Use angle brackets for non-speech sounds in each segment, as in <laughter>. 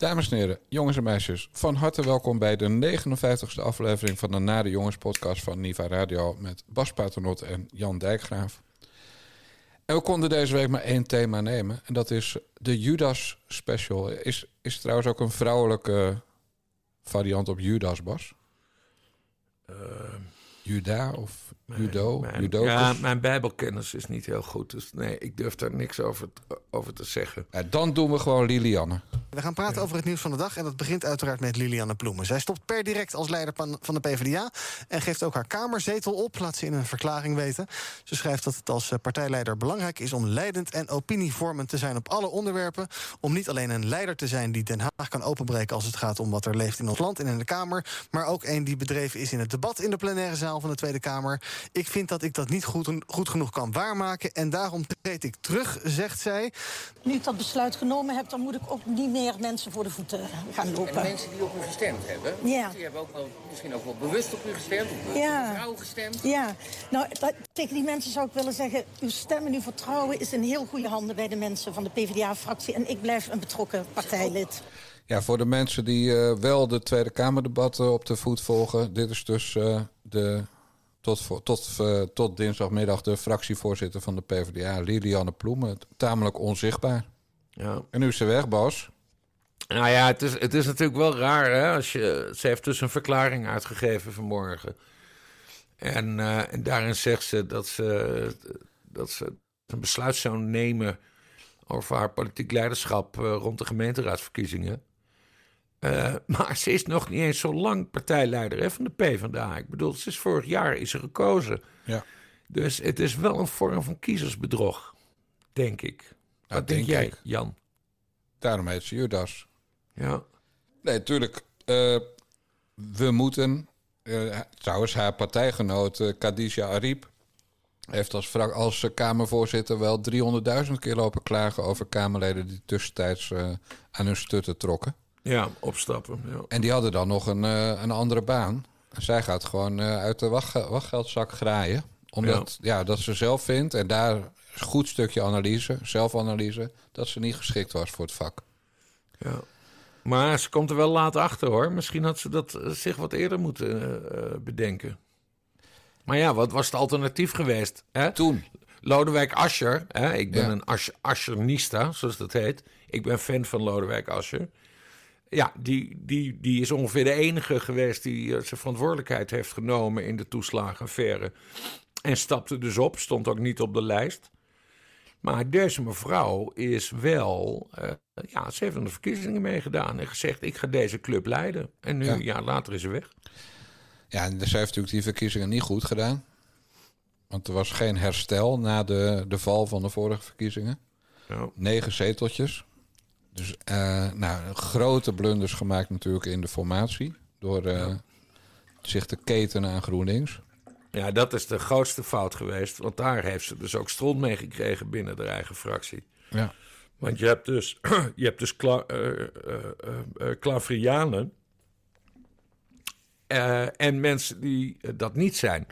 Dames en heren, jongens en meisjes, van harte welkom bij de 59ste aflevering van de Nare Jongens podcast van Niva Radio met Bas Paternot en Jan Dijkgraaf. En we konden deze week maar één thema nemen en dat is de Judas Special. Is, is trouwens ook een vrouwelijke variant op Judas, Bas? Uh, Juda of Judo? Mijn, ja, mijn bijbelkennis is niet heel goed. Dus nee, ik durf daar niks over, over te zeggen. Ja, dan doen we gewoon Lilianne. We gaan praten over het nieuws van de dag. En dat begint uiteraard met Lilianne Ploemen. Zij stopt per direct als leider van van de PvdA. En geeft ook haar kamerzetel op, laat ze in een verklaring weten. Ze schrijft dat het als eh, partijleider belangrijk is om leidend en opinievormend te zijn op alle onderwerpen. Om niet alleen een leider te zijn die Den Haag kan openbreken als het gaat om wat er leeft in ons land en in de Kamer. Maar ook een die bedreven is in het debat in de plenaire zaal van de Tweede Kamer. Ik vind dat ik dat niet goed, goed genoeg kan waarmaken. En daarom treed ik terug, zegt zij. Nu ik dat besluit genomen heb, dan moet ik ook niet meer mensen voor de voeten gaan En lopen. de mensen die op u gestemd hebben, Ja. die hebben ook wel, misschien ook wel bewust op u gestemd, of Ja. op vrouw gestemd. Ja, nou, dat- tegen die mensen zou ik willen zeggen... uw stem en uw vertrouwen is in heel goede handen... bij de mensen van de PvdA-fractie. En ik blijf een betrokken partijlid. Ja, voor de mensen die eh, wel de Tweede Kamerdebatten op de voet volgen. Dit is dus eh, de, tot, voor- tot, eh, tot dinsdagmiddag de fractievoorzitter van de PvdA, Lilianne Ploemen. Tamelijk onzichtbaar. Ja. En nu is ze weg, Bas. Nou ja, het is, het is natuurlijk wel raar. Hè, als je, ze heeft dus een verklaring uitgegeven vanmorgen. En, eh, en daarin zegt ze dat, ze dat ze een besluit zou nemen over haar politiek leiderschap eh, rond de gemeenteraadsverkiezingen. Eh, <laughs> maar ze is nog niet eens zo lang partijleider hè, van de PvdA. Ik bedoel, ze is vorig jaar is ze gekozen. Ja. Dus het is wel een vorm van kiezersbedrog, denk ik. Wat denk, denk jij, ik. Jan? Daarom heet ze Judas. Ja. Nee, natuurlijk. eh, we moeten. eh, trouwens, haar partijgenoot Khadija Ariep. heeft als, als Kamervoorzitter wel 300.000 keer lopen klagen over Kamerleden die tussentijds aan hun stutten trokken. Ja, opstappen. Ja. En die hadden dan nog een, eh, een andere baan. En zij gaat gewoon eh, uit de wacht, wachtgeldzak graaien. Omdat ja. dat ze zelf vindt, en daar een goed stukje analyse, zelfanalyse, dat ze niet geschikt was voor het vak. ja. Maar ze komt er wel laat achter hoor. Misschien had ze dat eh, zich wat eerder moeten bedenken. Maar ja, wat was het alternatief geweest? Hè? Toen. Lodewijk Asscher. Hè? Ik ben Ja. een Asscher-nista, zoals dat heet. Ik ben fan van Lodewijk Asscher. Ja, die, die, die is ongeveer de enige geweest die eh, zijn verantwoordelijkheid heeft genomen in de toeslagenaffaire. En stapte dus op, stond ook niet op de lijst. Maar deze mevrouw is wel, eh, ja, ze heeft aan de verkiezingen meegedaan en gezegd: ik ga deze club leiden. En nu, Ja. een jaar later, is ze weg. Ja, en zij heeft natuurlijk die verkiezingen niet goed gedaan. Want er was geen herstel na de, de val van de vorige verkiezingen. Ja. Negen zeteltjes. Dus eh, nou, grote blunders gemaakt natuurlijk in de formatie. Door eh, zich te ketenen aan GroenLinks. Ja, dat is de grootste fout geweest. Want daar heeft ze dus ook stront mee gekregen binnen de eigen fractie. Ja. Want je hebt dus, <clears throat> je hebt dus kla, eh, Klavrianen. eh, en mensen die dat niet zijn.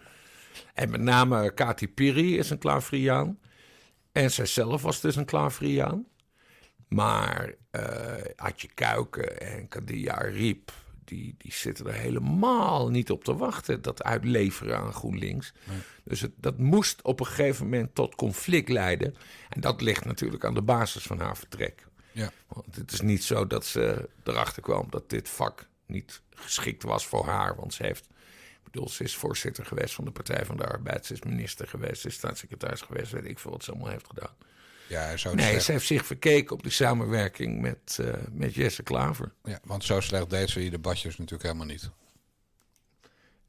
En met name Kati Piri is een Klavriaan. En zijzelf was dus een Klavriaan. Maar eh Adje Kuiken en Kadia Riep... Die, die zitten er helemaal niet op te wachten. Dat uitleveren aan GroenLinks. Dus het, dat moest op een gegeven moment tot conflict leiden. En dat ligt natuurlijk aan de basis van haar vertrek. Ja. Want het is niet zo dat ze erachter kwam dat dit vak niet geschikt was voor haar. Want ze heeft, ik bedoel, ze is voorzitter geweest van de Partij van de Arbeid. Ze is minister geweest, ze is staatssecretaris geweest. Weet ik veel wat ze allemaal heeft gedaan. Ja, zo Nee, slecht, ze heeft zich verkeken op die samenwerking met, eh, met Jesse Klaver. ja, want zo slecht deed ze die debatjes natuurlijk helemaal niet.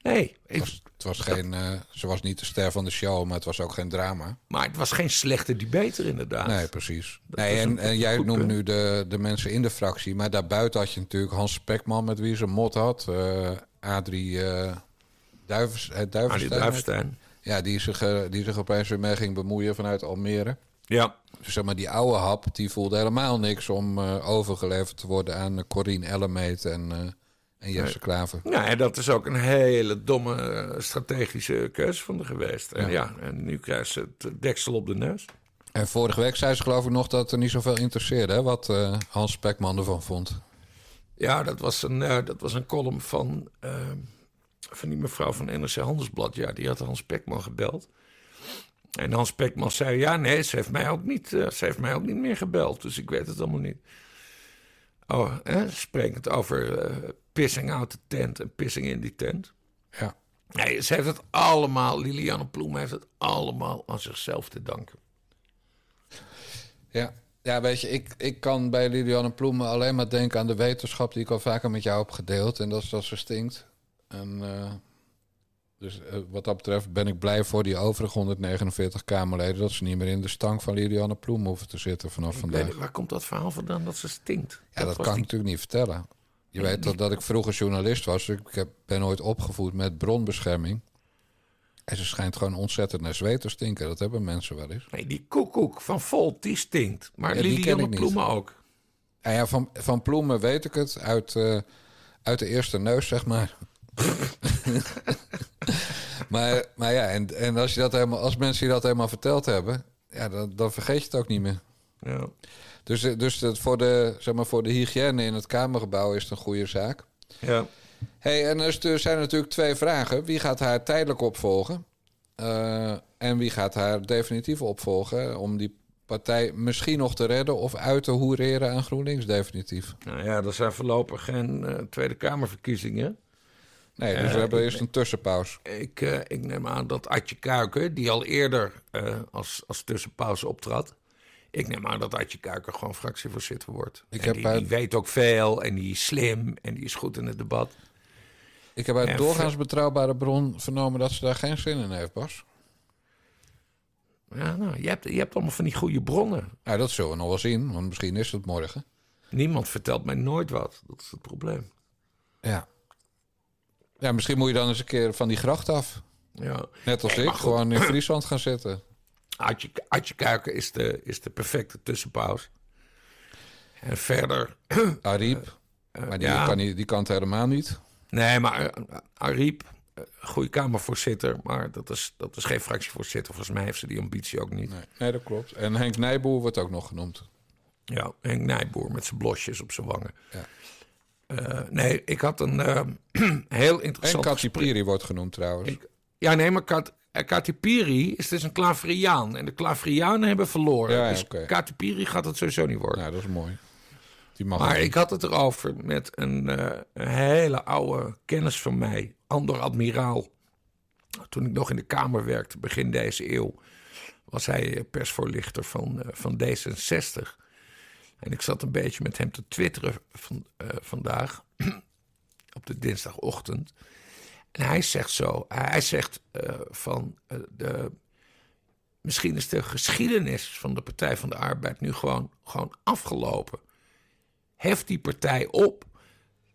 Nee, Het was, het was geen, eh, ze was niet de ster van de show, maar het was ook geen drama. maar het was geen slechte debater inderdaad. Nee, precies. Nee, en, en jij noemt punt. nu de, de mensen in de fractie. Maar daarbuiten had je natuurlijk Hans Spekman met wie ze mot had. eh, Adrie Arie Duivenstein. Ja, die zich, die zich opeens weer mee ging bemoeien vanuit Almere. Ja, Dus zeg maar, die oude hap, die voelde helemaal niks om eh, overgeleverd te worden aan eh, Corine Ellemeet en, eh, en Jesse Nee. Klaver. Ja, en dat is ook een hele domme strategische keuze van de geweest. En ja. en nu krijgt ze het deksel op de neus. En vorige week zei ze geloof ik nog dat het er niet zoveel interesseerde, hè, wat eh, Hans Spekman ervan vond. Ja, dat was een, eh, dat was een column van, van die mevrouw van NRC Handelsblad. Ja, die had Hans Pekman gebeld. En Hans Pekman zei, ja, nee, ze heeft mij ook niet, eh, ze heeft mij ook niet meer gebeld. Dus ik weet het allemaal niet. Oh, hè, sprekend over eh, pissing out the tent en pissing in die tent. Ja. Nee, ze heeft het allemaal, Liliane Ploem heeft het allemaal aan zichzelf te danken. Ja. Ja, weet je, ik, ik kan bij Liliane Ploemen alleen maar denken aan de wetenschap die ik al vaker met jou heb gedeeld. En dat is dat ze stinkt. En uh, dus uh, wat dat betreft ben ik blij voor die overige 149 Kamerleden dat ze niet meer in de stank van Liliane Ploemen hoeven te zitten vanaf Ik vandaag. weet, waar komt dat verhaal vandaan dat ze stinkt? Ja, dat, kan die- ik natuurlijk niet vertellen. Je weet dat, dat ik vroeger journalist was. Ik heb, ben ooit opgevoed met bronbescherming. En ze schijnt gewoon ontzettend naar zweet te stinken. Dat hebben mensen wel eens. Nee, die koekoek van Volt, die stinkt. Maar Ja, Liliane niet. Ploemen ook. En ja, van, van Ploemen weet ik het. Uit, eh, uit de eerste neus, zeg maar. <laughs> maar, maar ja, en, en als, je dat helemaal, als mensen je dat helemaal verteld hebben... Ja, dan, dan vergeet je het ook niet meer. Ja. Dus, eh, dus het voor, de, zeg maar, voor de hygiëne in het Kamergebouw is het een goede zaak. ja. Hey, en er er zijn natuurlijk twee vragen. Wie gaat haar tijdelijk opvolgen? Eh, en wie gaat haar definitief opvolgen? Om die partij misschien nog te redden of uit te hoereren aan GroenLinks definitief. Nou ja, er zijn voorlopig geen eh, Tweede Kamerverkiezingen. Nee, dus Eh, we hebben eerst een tussenpauze. Ik, eh, ik neem aan dat Adje Kuiken, die al eerder eh, als, als tussenpauze optrad... Ik neem aan dat Adje Kuiken gewoon fractievoorzitter wordt. Ik En heb die, weet ook veel en die is slim en die is goed in het debat. Ik heb uit en doorgaans betrouwbare bron vernomen dat ze daar geen zin in heeft, Bas. Ja, nou, je hebt, je hebt allemaal van die goede bronnen. Nou, dat zullen we nog wel zien, want misschien is het morgen. Niemand vertelt mij nooit wat. Dat is het probleem. Ja. Ja, misschien moet je dan eens een keer van die gracht af. Ja. Net als ik, gewoon in Friesland gaan zitten. Adje, Adje Kuiken is de, is de perfecte tussenpauze. En verder... <clears throat> Ariep, maar die, ja. kan, die kan het helemaal niet. Nee, maar eh, Ariep, eh, goede Kamervoorzitter... maar dat is, dat is geen fractievoorzitter. Volgens mij heeft ze die ambitie ook niet. Nee, nee, dat klopt. En Henk Nijboer wordt ook nog genoemd. Ja, Henk Nijboer met zijn blosjes op zijn wangen. Ja. Eh, nee, ik had een eh, <clears throat> heel En interessant Katsi Piri wordt genoemd trouwens. Ik- Ja, nee, maar Kat, eh, Katipiri is dus een Klavriaan. En de Klavrianen hebben verloren. Ja, ja, dus. Katipiri gaat het sowieso niet worden. Nou, dat is mooi. Die mag maar ik had het erover met een, eh, een hele oude kennis van mij. Ander admiraal. Toen ik nog in de Kamer werkte, begin deze eeuw... was hij persvoorlichter van, van D66. En ik zat een beetje met hem te twitteren van, eh, vandaag... <clears throat> op de dinsdagochtend. En hij zegt zo, hij zegt eh, van eh, de, misschien is de geschiedenis van de Partij van de Arbeid nu gewoon, gewoon afgelopen. Hef die partij op,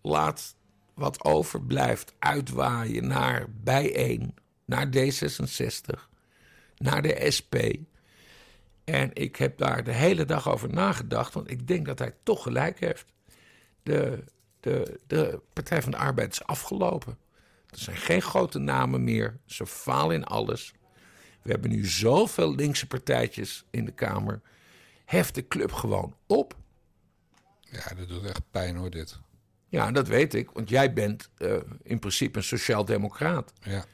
laat wat overblijft uitwaaien naar bijeen, naar D66, naar de SP. En ik heb daar de hele dag over nagedacht, want ik denk dat hij toch gelijk heeft. De, de, de Partij van de Arbeid is afgelopen. Er zijn geen grote namen meer. Ze falen in alles. We hebben nu zoveel linkse partijtjes in de Kamer. Hef de club gewoon op. Ja, dat doet echt pijn hoor, dit. Ja, dat weet ik, want jij bent eh, in principe een sociaal-democraat. Ja.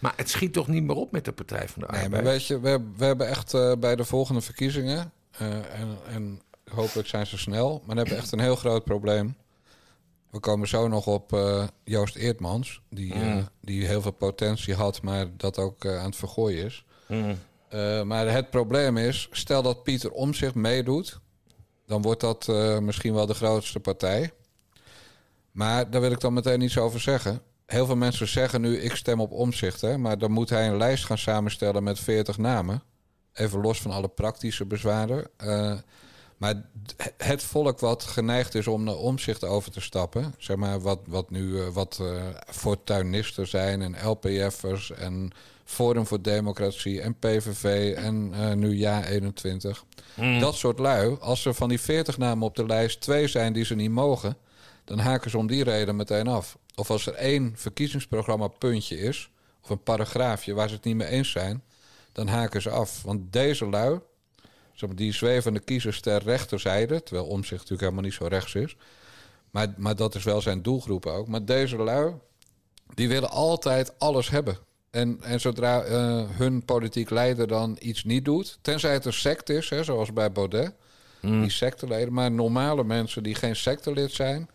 Maar het schiet toch niet meer op met de Partij van de Nee, Arbeid? maar weet je, we, hebben- we hebben echt eh, bij de volgende verkiezingen... eh, en, en hopelijk zijn ze snel, maar dan hebben we echt een heel groot probleem. We komen zo nog op eh, Joost Eertmans, die, eh, die heel veel potentie had, maar dat ook aan het vergooien is. Eh, maar het probleem is, stel dat Pieter Omzicht meedoet, dan wordt dat misschien wel de grootste partij. Maar daar wil ik dan meteen iets over zeggen. Heel veel mensen zeggen nu, ik stem op omzicht. Hè? Maar dan moet hij een lijst gaan samenstellen met 40 namen. Even los van alle praktische bezwaren. Eh, maar het volk wat geneigd is om naar omzicht over te stappen... zeg maar wat, wat nu eh, wat eh fortuinisten zijn en LPF'ers... en Forum voor Democratie en PVV en nu Ja21... Dat soort lui, als er van die 40 namen op de lijst twee zijn die ze niet mogen... dan haken ze om die reden meteen af. Of als er één verkiezingsprogramma puntje is... of een paragraafje waar ze het niet mee eens zijn... dan haken ze af. Want deze lui, die zwevende kiezers ter rechterzijde... terwijl omzicht natuurlijk helemaal niet zo rechts is... Maar, maar dat is wel zijn doelgroep ook. Maar deze lui, die willen altijd alles hebben. En, en zodra eh, hun politiek leider dan iets niet doet, tenzij het een sect is, hè, zoals bij Baudet, die secteleden, maar normale mensen die geen sectelid zijn,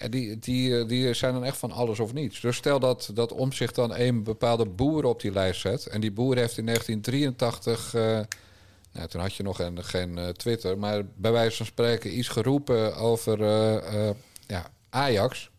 ja, die, die, eh, die zijn dan echt van alles of niets. Dus stel dat, dat Omzicht dan een bepaalde boer op die lijst zet, en die boer heeft in 1983, eh, nou, toen had je nog een, geen eh, Twitter, maar bij wijze van spreken iets geroepen over ja, Ajax.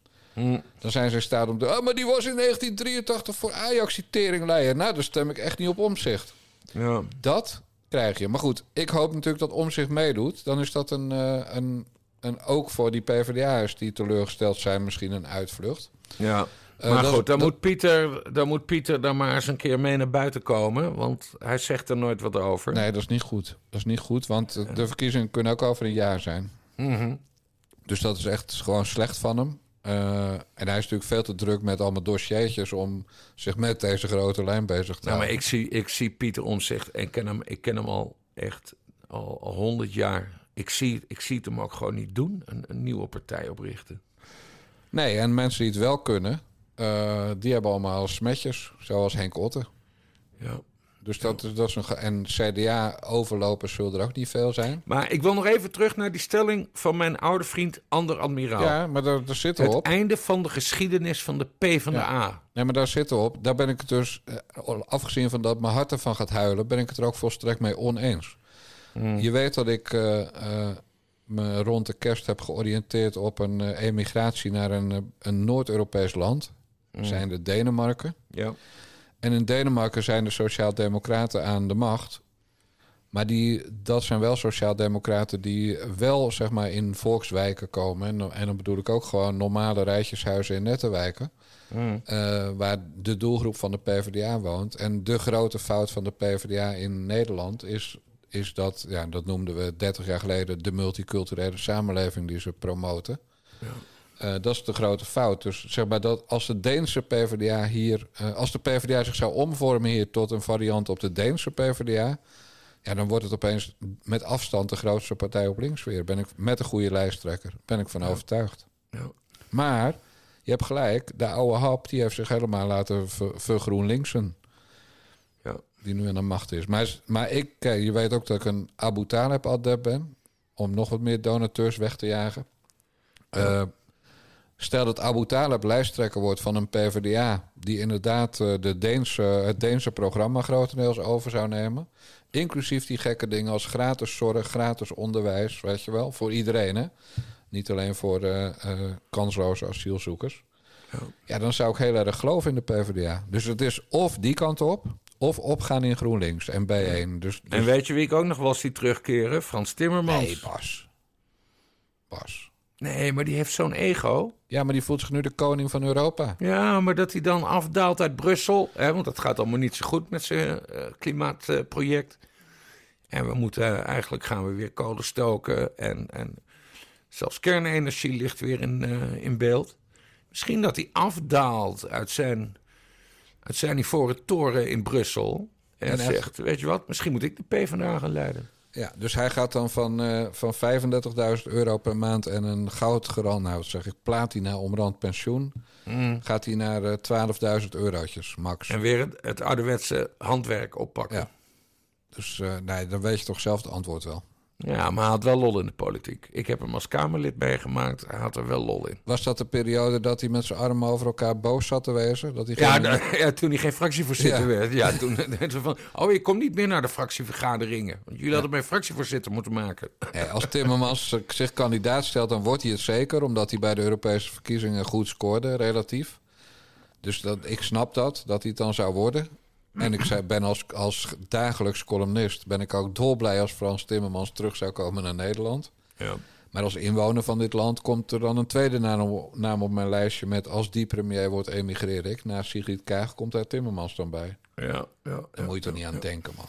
Dan zijn ze in staat om te... Oh, maar die was in 1983 voor Ajax-citering leiden. Nou, daar stem ik echt niet op omzicht. Ja. Dat krijg je. Maar goed, ik hoop natuurlijk dat omzicht meedoet. Dan is dat een, een, een ook voor die PvdA'ers die teleurgesteld zijn misschien een uitvlucht. Ja. Eh, maar dat- goed, dan, dat- moet Pieter, dan moet Pieter dan maar eens een keer mee naar buiten komen. Want hij zegt er nooit wat over. Nee, dat is niet goed. Dat is niet goed, want de verkiezingen kunnen ook over een jaar zijn. Mhm. Dus dat is echt gewoon slecht van hem. Eh, en hij is natuurlijk veel te druk met allemaal dossiertjes om zich met deze grote lijn bezig te Nou, maar houden. ik zie, ik zie Pieter Omzicht en ken hem, ik ken hem al echt al honderd jaar. Ik zie, ik zie het hem ook gewoon niet doen, een, een nieuwe partij oprichten. Nee, en mensen die het wel kunnen, eh, die hebben allemaal smetjes, zoals Henk Otte. Ja. Dus dat, is- dat is een. En CDA-overlopers zullen er ook niet veel zijn. Maar ik wil nog even terug naar die stelling van mijn oude vriend Ander Admiraal. Ja, maar daar, daar zitten we het op. einde van de geschiedenis van de P van de A. Nee, maar daar zitten we op. Daar ben ik het dus, eh, afgezien van dat mijn hart ervan gaat huilen, ben ik het er ook volstrekt mee oneens. Je weet dat ik eh, eh, me rond de kerst heb georiënteerd op een eh, emigratie naar een, een Noord-Europees land. Zijn de Denemarken. Ja. En in Denemarken zijn de Sociaaldemocraten aan de macht. Maar die, dat zijn wel Sociaaldemocraten die wel zeg maar, in volkswijken komen. En, dan- en dan bedoel ik ook gewoon normale rijtjeshuizen in nette wijken. eh, waar de doelgroep van de PvdA woont. En de grote fout van de PvdA in Nederland is, is dat, ja, dat noemden we 30 jaar geleden, de multiculturele samenleving die ze promoten. Eh, dat is de grote fout. Dus zeg maar dat als de Deense PvdA hier, eh, als de PvdA zich zou omvormen hier tot een variant op de Deense PvdA, ja, dan wordt het opeens met afstand de grootste partij op links weer. Ben ik met een goede lijsttrekker, ben ik van overtuigd. Ja. Maar je hebt gelijk, de oude hap die heeft zich helemaal laten ver, vergroenlinksen. Ja. Die nu aan de macht is. Maar, maar ik, kijk, je weet ook dat ik een Abu Talib adept ben. Om nog wat meer donateurs weg te jagen. Eh, stel dat Abu Talib lijsttrekker wordt van een PvdA... die inderdaad eh, de Deense, het Deense programma grotendeels over zou nemen. Inclusief die gekke dingen als gratis zorg, gratis onderwijs. Weet je wel, voor iedereen hè. Niet alleen voor eh, kansloze asielzoekers. Ja, dan zou ik heel erg geloven in de PvdA. Dus het is of die kant op, of opgaan in GroenLinks en B1. Dus, dus En weet je wie ik ook nog wel zie terugkeren? Frans Timmermans. nee, Bas. Bas. Nee, maar die heeft zo'n ego. Ja, maar die voelt zich nu de koning van Europa. Ja, maar dat hij dan afdaalt uit Brussel. Hè, want dat gaat allemaal niet zo goed met zijn eh, klimaatproject. en we moeten eigenlijk gaan we weer kolen stoken. En, en zelfs kernenergie ligt weer in, eh, in beeld. Misschien dat hij afdaalt uit zijn, uit zijn ivoren toren in Brussel. En, En echt- zegt, weet je wat, misschien moet ik de PvdA gaan leiden. Ja, dus hij gaat dan van, eh, van 35.000 euro per maand en een goudgerand, nou zeg ik, platina omrand pensioen, gaat hij naar eh 12.000 eurotjes max. En weer het, het ouderwetse handwerk oppakken. Ja. Dus eh, nee, dan weet je toch zelf het antwoord wel. Ja, maar hij had wel lol in de politiek. Ik heb hem als Kamerlid meegemaakt. Hij had er wel lol in. Was dat de periode dat hij met zijn armen over elkaar boos zat te wezen? Dat hij Ja, geen- ja, toen hij geen fractievoorzitter Ja. werd. Ja, toen <laughs> ze van, oh, je komt niet meer naar de fractievergaderingen. Want jullie hadden mij fractievoorzitter moeten maken. <laughs> Als Timmermans zich kandidaat stelt, dan wordt hij het zeker, omdat hij bij de Europese verkiezingen goed scoorde, relatief. Dus dat, ik snap dat, dat hij het dan zou worden. En ik zei, ben als, als dagelijks columnist ben ik ook dolblij als Frans Timmermans terug zou komen naar Nederland. Ja. Maar als inwoner van dit land komt er dan een tweede naam, op mijn lijstje met als die premier wordt emigreer ik. Na Sigrid Kaag komt daar Timmermans dan bij. Ja, ja, Daar moet je toch niet aan denken, man.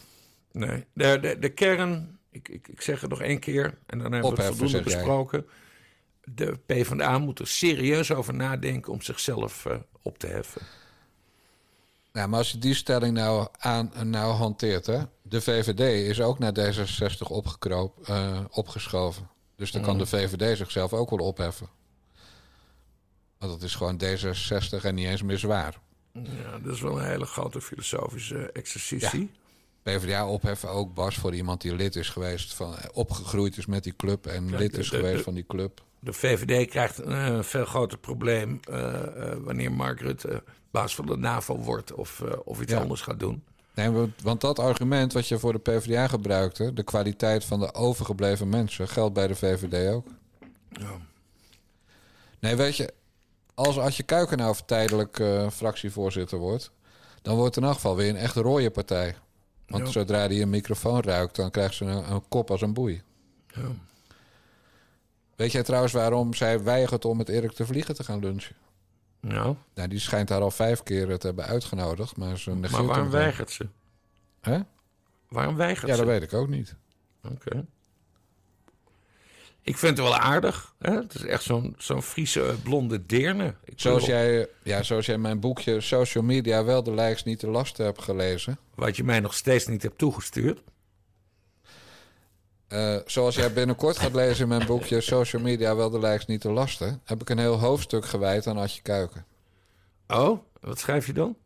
Nee, de, de, de kern, ik, ik, ik zeg het nog één keer en dan hebben we het voldoende zeg jij. besproken. De PvdA moet er serieus over nadenken om zichzelf eh, op te heffen. Ja, maar als je die stelling nou, aan, nou hanteert, hè, de VVD is ook naar D66 opgekroop, eh, opgeschoven. Dus dan kan de VVD zichzelf ook wel opheffen. Want dat is gewoon D66 en niet eens meer zwaar. Ja, dat is wel een hele grote filosofische exercitie. PvdA opheffen ook, Bas, voor iemand die lid is geweest, van, opgegroeid is met die club en Kijk, lid is de- geweest de- van die club. De VVD krijgt een eh, veel groter probleem eh, wanneer Mark Rutte baas van de NAVO wordt of, eh, of iets Ja. anders gaat doen. Nee, want- dat argument wat je voor de PvdA gebruikte, de kwaliteit van de overgebleven mensen, geldt bij de VVD ook. Ja. Nee, weet je, als, als je Kuiken nou tijdelijk eh, fractievoorzitter wordt, dan wordt het in elk geval weer een echt rode partij. Want Ja. zodra die een microfoon ruikt, dan krijgt ze een, een kop als een boei. Ja. Weet jij trouwens waarom zij weigert om met Erik te vliegen te gaan lunchen? Nou, Nou, die schijnt haar al vijf keer te hebben uitgenodigd, maar ze negeert maar waarom hem gewoon. weigert ze? Hè? Waarom weigert Ja, ze? dat weet ik ook niet. Oké. Ik vind het wel aardig. Hè? Het is echt zo'n zo'n Friese blonde deerne. Ik Zoals bedoel, jij, ja, zoals jij mijn boekje Social Media wel de likes niet te lasten hebt gelezen. Wat je mij nog steeds niet hebt toegestuurd. Eh, zoals jij binnenkort gaat lezen in mijn boekje Social Media wel de likes niet te lasten, heb ik een heel hoofdstuk gewijd aan Adje Kuiken. Oh, wat schrijf je dan?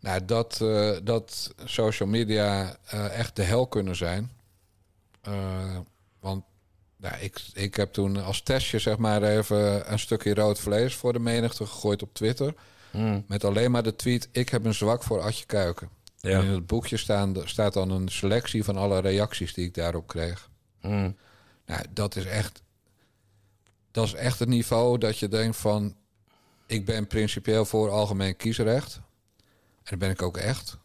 Nou, dat, eh, dat social media eh, echt de hel kunnen zijn. Want nou, ik, ik heb toen als testje zeg maar even een stukje rood vlees voor de menigte gegooid op Twitter. Met alleen maar de tweet, ik heb een zwak voor Adje Kuiken. Ja. En in het boekje staan, staat dan een selectie van alle reacties die ik daarop kreeg. Mm. Nou, dat is echt. Dat is echt het niveau dat je denkt van. Ik ben principieel voor algemeen kiesrecht. En dat ben ik ook echt.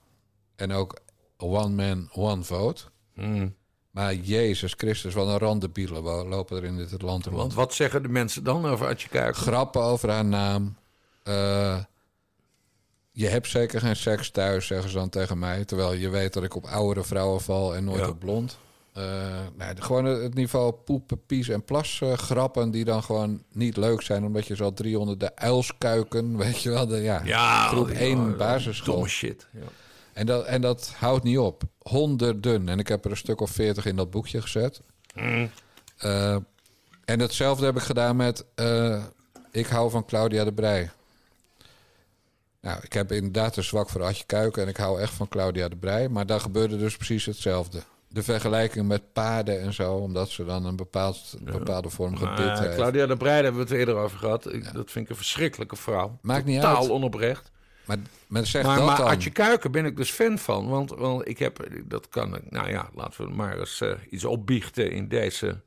En ook one man, one vote. Mm. Maar Jezus Christus, wat een randebielen lopen er in dit land rond. Want wat zeggen de mensen dan over Adje Kuiken? Grappen over haar naam. Eh, je hebt zeker geen seks thuis, zeggen ze dan tegen mij. Terwijl je weet dat ik op oudere vrouwen val en nooit Ja. op blond. Eh, gewoon het niveau poepen, pies en plas eh, grappen... die dan gewoon niet leuk zijn... omdat je zo 300 de uilskuiken, <laughs> weet je wel... De, ja, Ja, groep die- 1 oh, basisschool. Domme shit. Ja. En dat, en dat houdt niet op. Honderden. En ik heb er een stuk of veertig in dat boekje gezet. Eh, en hetzelfde heb ik gedaan met... ik hou van Claudia de Brij. Nou, ik heb inderdaad een zwak voor Adje Kuiken... en ik hou echt van Claudia de Brij. Maar daar gebeurde dus precies hetzelfde. De vergelijking met paarden en zo... omdat ze dan een bepaald, bepaalde vorm gebit. Claudia de Breij hebben we het eerder over gehad. Ik, Dat vind ik een verschrikkelijke vrouw. Maakt niet uit. onoprecht. Maar, maar zeg Maar, dat maar dan. Adje Kuiken ben ik dus fan van. Want, want ik heb, dat kan ik, nou ja, laten we maar eens eh, iets opbiechten in deze.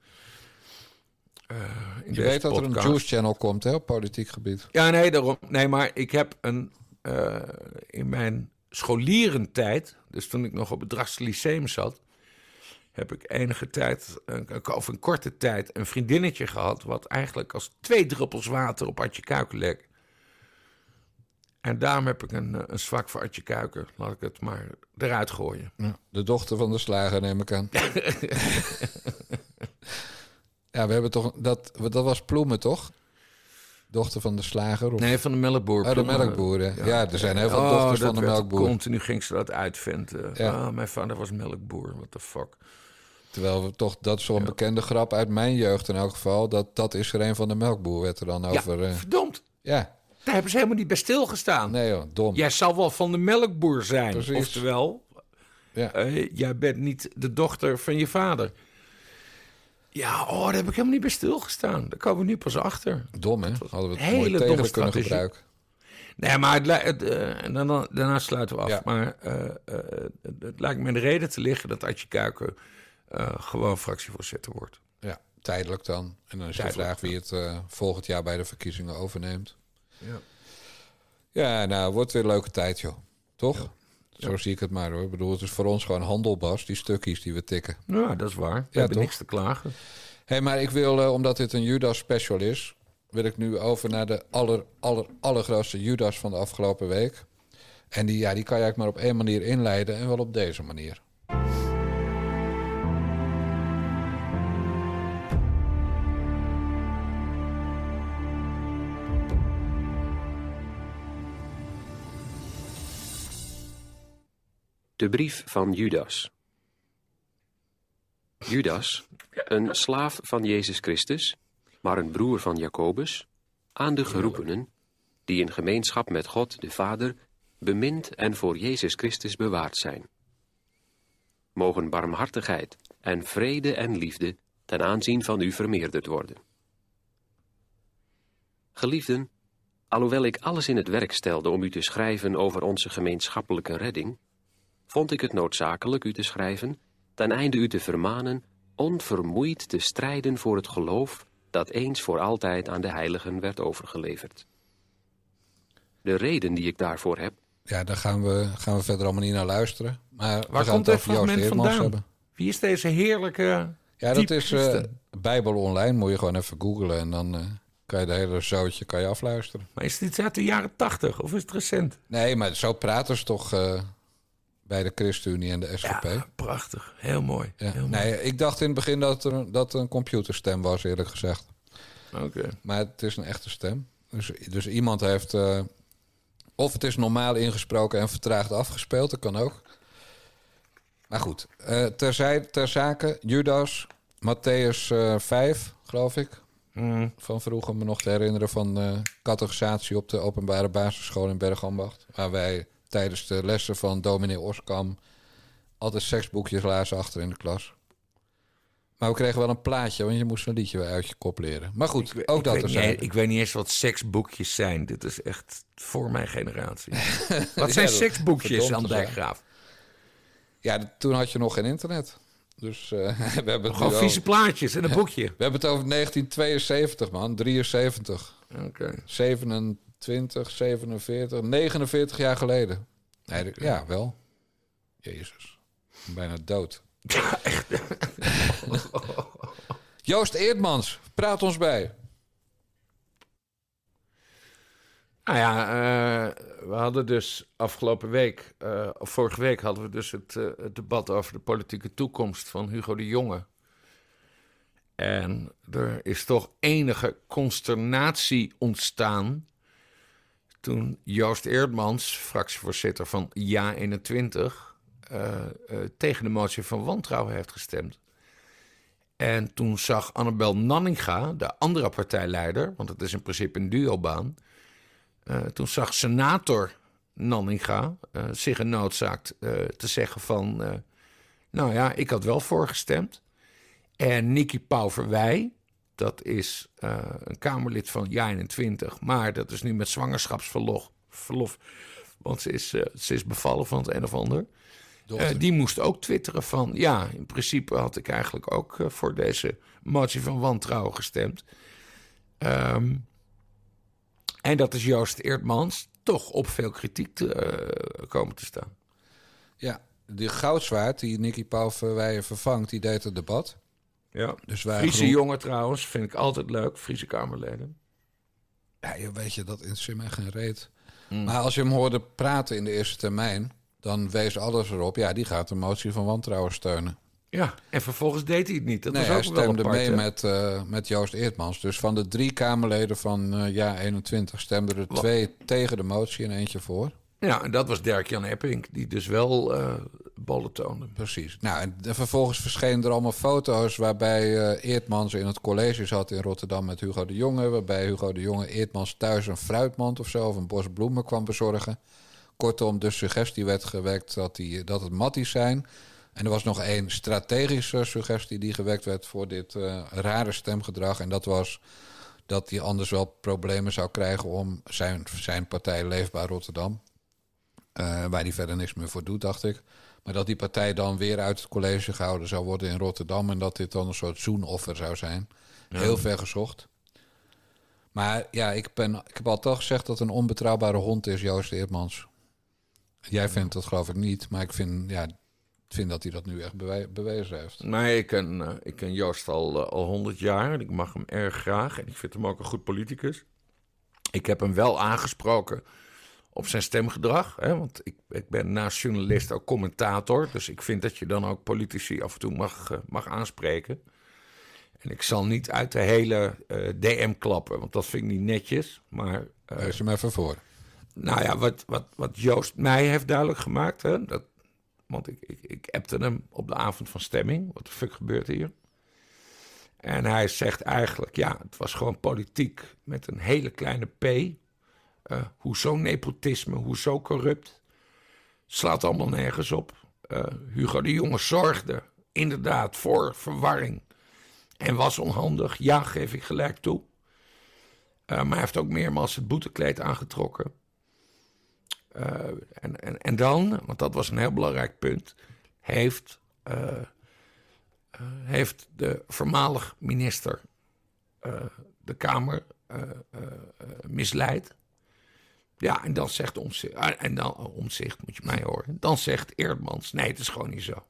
eh, in Je weet dat er een. Juice Channel komt hè, op politiek gebied. Ja, nee, daarom. Nee, maar ik heb een. Eh, in mijn scholierentijd, dus toen ik nog op het Drachtse Lyceum zat, heb ik enige tijd, of een korte tijd, een vriendinnetje gehad. wat eigenlijk als twee druppels water op Adje Kuiken leek. En daarom heb ik een, eh, een zwak voor Adje Kuiken. Laat ik het maar eruit gooien. Ja, de dochter van de slager, neem ik aan. <laughs> ja, we hebben toch... Dat, dat was Ploemen, toch? Dochter van de slager? Of... Nee, van de melkboer. Oh, de melkboeren. Ja, er zijn heel veel Oh, dochters van de melkboer. Continu ging ze dat uitventen. Ja. Ah, mijn vader was melkboer. What the fuck. Terwijl we toch... Dat is zo'n bekende grap uit mijn jeugd in elk geval. Dat, dat is er een van de melkboer, werd er dan over... Ja, eh, verdomd. ja, Daar hebben ze helemaal niet bij stilgestaan. nee joh, dom. Jij zal wel van de melkboer zijn. Precies. Oftewel, Ja. eh, jij bent niet de dochter van je vader. Ja, oh, daar heb ik helemaal niet bij stilgestaan. Daar komen we nu pas achter. Dom, hè? Hadden we het hele mooi domme tegen kunnen gebruiken. Nee, maar het, het, eh, en dan, daarna sluiten we af. Ja. Maar eh, eh, het, het lijkt me de reden te liggen dat Adje Kuiken gewoon fractievoorzitter wordt. Ja, tijdelijk dan. En dan is de vraag wie het volgend jaar bij de verkiezingen overneemt. Ja. Ja, nou, wordt weer een leuke tijd, joh. Toch? Zo zie ik het maar hoor. Ik bedoel, het is voor ons gewoon handelbas, die stukjes die we tikken. Nou, dat is waar. We Ja, hebben toch? niks te klagen. Hé, hey, maar ik wil, eh, omdat dit een Judas special is, wil ik nu over naar de aller, aller, allergrootste Judas van de afgelopen week. En die, ja, die kan je eigenlijk maar op één manier inleiden en wel op deze manier. De brief van Judas. Judas, een slaaf van Jezus Christus, maar een broer van Jacobus, aan de geroepenen, die in gemeenschap met God de Vader bemind en voor Jezus Christus bewaard zijn. Mogen barmhartigheid en vrede en liefde ten aanzien van u vermeerderd worden. Geliefden, alhoewel ik alles in het werk stelde om u te schrijven over onze gemeenschappelijke redding, vond ik het noodzakelijk u te schrijven, ten einde u te vermanen onvermoeid te strijden voor het geloof dat eens voor altijd aan de heiligen werd overgeleverd. De reden die ik daarvoor heb, Ja, daar gaan we, gaan we verder allemaal niet naar luisteren. Maar we Waar gaan komt het over Joost fragment Eermans vandaan? hebben. Wie is deze heerlijke... Ja, dat is eh, christen. Bijbel online. Moet je gewoon even googlen en dan eh, kan je de hele zootje kan je afluisteren. Maar is dit uit de jaren tachtig of is het recent? Nee, maar zo praten ze toch eh, bij de ChristenUnie en de SGP. Ja, prachtig. Heel mooi. Ja. Heel mooi. Nee, ik dacht in het begin dat er dat een computerstem was, eerlijk gezegd. Oké. Maar het is een echte stem. Dus, dus iemand heeft. eh, of het is normaal ingesproken en vertraagd afgespeeld, dat kan ook. Maar goed, eh ter, zij- ter zake, Judas, Matthäus eh 5, geloof ik. Mm. Van vroeger me nog te herinneren van eh categorisatie op de openbare basisschool in Bergambacht. Waar wij tijdens de lessen van dominee Oskam altijd seksboekjes lazen achter in de klas. Maar we kregen wel een plaatje, want je moest een liedje uit je kop leren. Maar goed, Ik, ook ik dat er niet, zijn. ik weet niet eens wat seksboekjes zijn. Dit is echt voor mijn generatie. <laughs> Wat Ja, zijn dat- seksboekjes, zijn. Dijkgraaf? Ja, toen had je nog geen internet. Dus eh, <laughs> we, hebben het Gewoon over, vieze plaatjes en een <laughs> boekje. we hebben het over 1972, man. 73, Oké. 27, 47, 49 jaar geleden. Nee, ja, wel. Jezus. Bijna dood. <laughs> <laughs> Joost Eerdmans, praat ons bij. Nou ja, eh, we hadden dus afgelopen week, eh, of vorige week hadden we dus het, eh, het debat over de politieke toekomst van Hugo de Jonge. En er is toch enige consternatie ontstaan toen Joost Eerdmans, fractievoorzitter van Ja21, eh, eh, tegen de motie van wantrouwen heeft gestemd. En toen zag Annabel Nanninga, de andere partijleider, want het is in principe een duobaan, eh, toen zag senator Nanninga zich genoodzaakt te zeggen van... nou ja, ik had wel voorgestemd. En Nicky Pauverwij, dat is eh, een Kamerlid van Ja21... maar dat is nu met zwangerschapsverlof, verlof, want ze is, eh, ze is bevallen van het een of ander... Eh, die moest ook twitteren van... ja, in principe had ik eigenlijk ook voor deze motie van wantrouwen gestemd. Ehm, en dat is Joost Eerdmans toch op veel kritiek te, komen te staan. Ja, die goudzwaard die Nicky Pauverweijen vervangt, die deed het debat. Ja. Dus wij Friese jongen trouwens, vind ik altijd leuk. Friese Kamerleden. Ja, je weet je, dat interesseert mij geen reet. Mm. Maar als je hem hoorde praten in de eerste termijn... dan wees alles erop, ja, die gaat de motie van wantrouwen steunen. Ja, en vervolgens deed hij het niet. Dat nee, was hij ook wel stemde apart, mee hè? met, eh, met Joost Eertmans. Dus van de drie Kamerleden van eh Ja 21 stemden er twee tegen de motie en eentje voor. Ja, en dat was Dirk-Jan Epping, die dus wel eh ballen toonde. Precies. Nou, en, en vervolgens verschenen er allemaal foto's waarbij eh Eertmans in het college zat in Rotterdam met Hugo de Jonge. Waarbij Hugo de Jonge Eertmans thuis een fruitmand of zo of een bos bloemen kwam bezorgen. Kortom, de suggestie werd gewekt dat, die, dat het matties zijn. En er was nog één strategische suggestie die gewekt werd voor dit eh, rare stemgedrag. En dat was dat hij anders wel problemen zou krijgen om zijn, zijn partij Leefbaar Rotterdam. eh, waar hij verder niks meer voor doet, dacht ik. Maar dat die partij dan weer uit het college gehouden zou worden in Rotterdam. En dat dit dan een soort zoenoffer zou zijn. Heel ver gezocht. Maar ja, ik, ben, ik heb altijd al gezegd dat een onbetrouwbare hond is Joost Eertmans. Jij vindt dat geloof ik niet. Maar ik vind, ja, vind dat hij dat nu echt bewe- bewezen heeft. Nee, ik ken, eh, ik ken Joost al eh, al 100 jaar en ik mag hem erg graag. En ik vind hem ook een goed politicus. Ik heb hem wel aangesproken op zijn stemgedrag. Hè, want ik, ik ben naast journalist ook commentator. Dus ik vind dat je dan ook politici af en toe mag, eh, mag aanspreken. En ik zal niet uit de hele eh, DM klappen, want dat vind ik niet netjes. Maar eh, Lees hem even voor. nou ja, wat, wat, wat Joost mij heeft duidelijk gemaakt. Hè, dat, want ik, ik, ik appte hem op de avond van stemming. Wat de fuck gebeurt hier? En hij zegt eigenlijk, ja, het was gewoon politiek met een hele kleine p. Uh, hoezo nepotisme, hoezo corrupt? Slaat allemaal nergens op. Uh, Hugo de Jonge zorgde inderdaad voor verwarring. En was onhandig, ja, geef ik gelijk toe. Uh, maar hij heeft ook meermaals het boetekleed aangetrokken. en, en, en dan, want dat was een heel belangrijk punt, heeft heeft de voormalig minister de Kamer misleid. Ja, en dan zegt Omzicht, en dan Omzicht moet je mij horen. Dan zegt Eerdmans, nee, het is gewoon niet zo.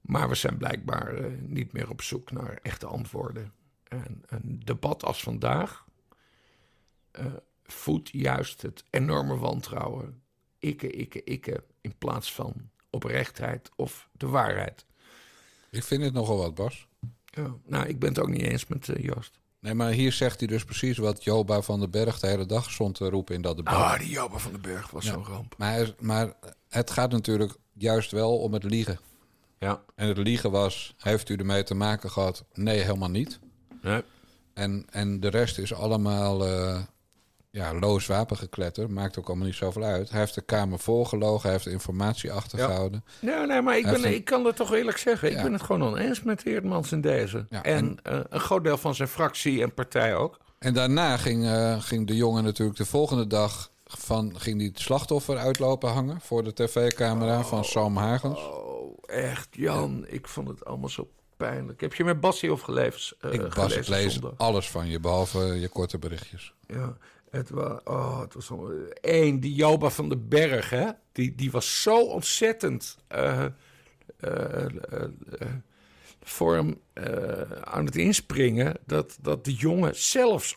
Maar we zijn blijkbaar niet meer op zoek naar echte antwoorden. En een debat als vandaag voedt juist het enorme wantrouwen. Ikke, ikke, ikke, in plaats van oprechtheid of de waarheid. Ik vind het nogal wat, Bas. Ja, nou, ik ben het ook niet eens met uh, Joost. Nee, maar hier zegt hij dus precies wat Joba van den Berg de hele dag stond te roepen in dat debat. Ah, die Joba van den Berg was ja. zo'n ramp. Maar, maar het gaat natuurlijk juist wel om het liegen. Ja. En het liegen was, heeft u ermee te maken gehad? Nee, helemaal niet. Nee. En, en de rest is allemaal uh, ja, loos wapengekletter. Maakt ook allemaal niet zoveel uit. Hij heeft de Kamer volgelogen. Hij heeft informatie achtergehouden. Ja. Nee, nee, maar ik, ben, ik kan het toch eerlijk zeggen. Ja. Ik ben het gewoon oneens met Eerdmans in deze. Ja, en en uh, een groot deel van zijn fractie en partij ook. En daarna ging, uh, ging de jongen natuurlijk de volgende dag... Van, ging die het slachtoffer uitlopen hangen voor de tv-camera oh, van Sam Hagens. Oh, echt, Jan. Ja. Ik vond het allemaal zo pijnlijk. Heb je met Bassie of geleefd? Uh, ik, Bas, lees zondag? alles van je, behalve je korte berichtjes. Ja, het was, oh, het was één, die Joba van den Berg, hè? Die, die was zo ontzettend uh, uh, uh, voor hem aan het inspringen dat, dat de jongen zelfs,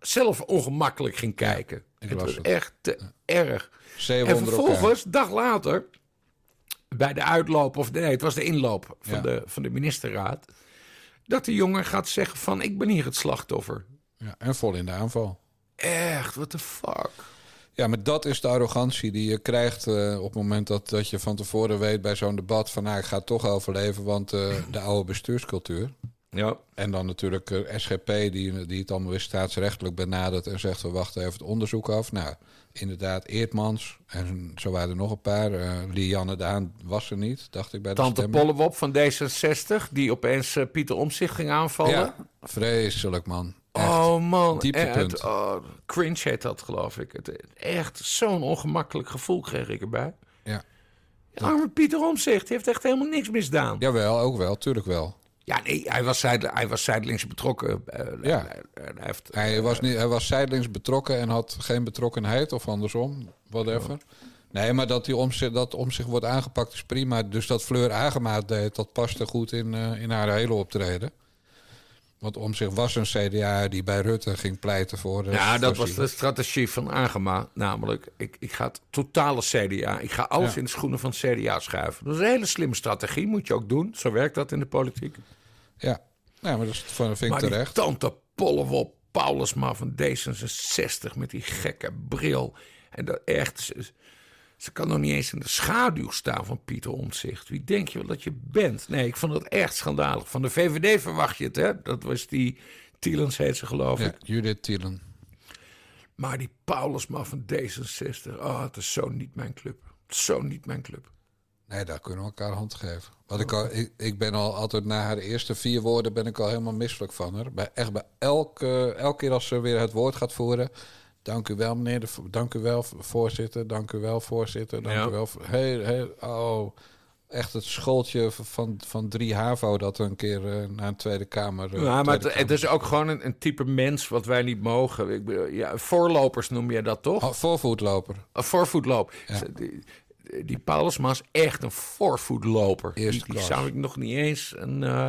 zelf ongemakkelijk ging kijken. Het was het. echt te erg. En vervolgens, dag later, bij de uitloop, of nee, het was de inloop van, Ja. de, van de ministerraad, dat de jongen gaat zeggen van ik ben hier het slachtoffer. Ja, en vol in de aanval. Echt, what the fuck? Ja, maar dat is de arrogantie die je krijgt eh, op het moment dat, dat je van tevoren weet bij zo'n debat van nou, ik ga het toch overleven, want eh, <clears throat> de oude bestuurscultuur. Ja. En dan natuurlijk eh, SGP die, die het allemaal weer staatsrechtelijk benadert en zegt we wachten even het onderzoek af. Nou, inderdaad, Eertmans en zo waren er nog een paar. Eh Lianne Daan was er niet, dacht ik bij de Tante. Pollewop van D66, die opeens Pieter Omtzigt ging aanvallen. Ja, vreselijk man. Oh man, Dieptepunt. echt, oh, cringe heet dat geloof ik. Het, echt zo'n ongemakkelijk gevoel kreeg ik erbij. Ja. Arme Pieter die heeft echt helemaal niks misdaan. Ja, Jawel, ook wel, tuurlijk wel. nee, hij was, zijde, hij was zijdelings betrokken. eh, Ja. hij, heeft, Hij was, niet, hij was zijdelings betrokken en had geen betrokkenheid, of andersom, whatever. Nee, maar dat, die om, zich- dat om zich wordt aangepakt is prima. Dus dat Fleur Agema het deed, dat paste goed in, eh, in haar hele optreden. Want om zich was een CDA die bij Rutte ging pleiten voor... Ja, dat was de strategie van Agema. Namelijk, ik, ik ga het totale CDA. Ik ga alles Ja. in de schoenen van het CDA schuiven. Dat is een hele slimme strategie, moet je ook doen. Zo werkt dat in de politiek. Ja, ja maar dat is- vind ik Maar die terecht. tante Pollewop Paulusma van D66 met die gekke bril. En dat echt, ze, kan nog niet eens in de schaduw staan van Pieter Omtzigt. Wie denk je wel dat je bent? Nee, ik vond het echt schandalig. Van de VVD verwacht je het, hè? Dat was die Tielens heet ze, geloof Ja, ik. Judith Thielen. Maar die Paulusma van D66, oh, het is zo niet mijn club. Zo niet mijn club. Nee, daar kunnen we elkaar hand geven. Wat ik, al, ik, ik ben al altijd na haar eerste vier woorden ben ik al helemaal misselijk van haar. Bij, echt bij elke, elke keer als ze weer het woord gaat voeren. Dank u wel, meneer. De, dank u wel, voorzitter. Dank u wel, voorzitter. Dank Ja. u wel. Hey, hey, oh, echt het schooltje van, van drie HAVO dat een keer eh, naar een Tweede Kamer... eh, Ja, maar Tweede het, het is ook gewoon een, een type mens wat wij niet mogen. Ik bedoel, ja, voorlopers noem je dat toch? Oh, voorvoetloper. Een. Ja. Ze- Die, die Paulusma is echt een voorvoetloper. Eerste die zou ik nog niet eens een eh,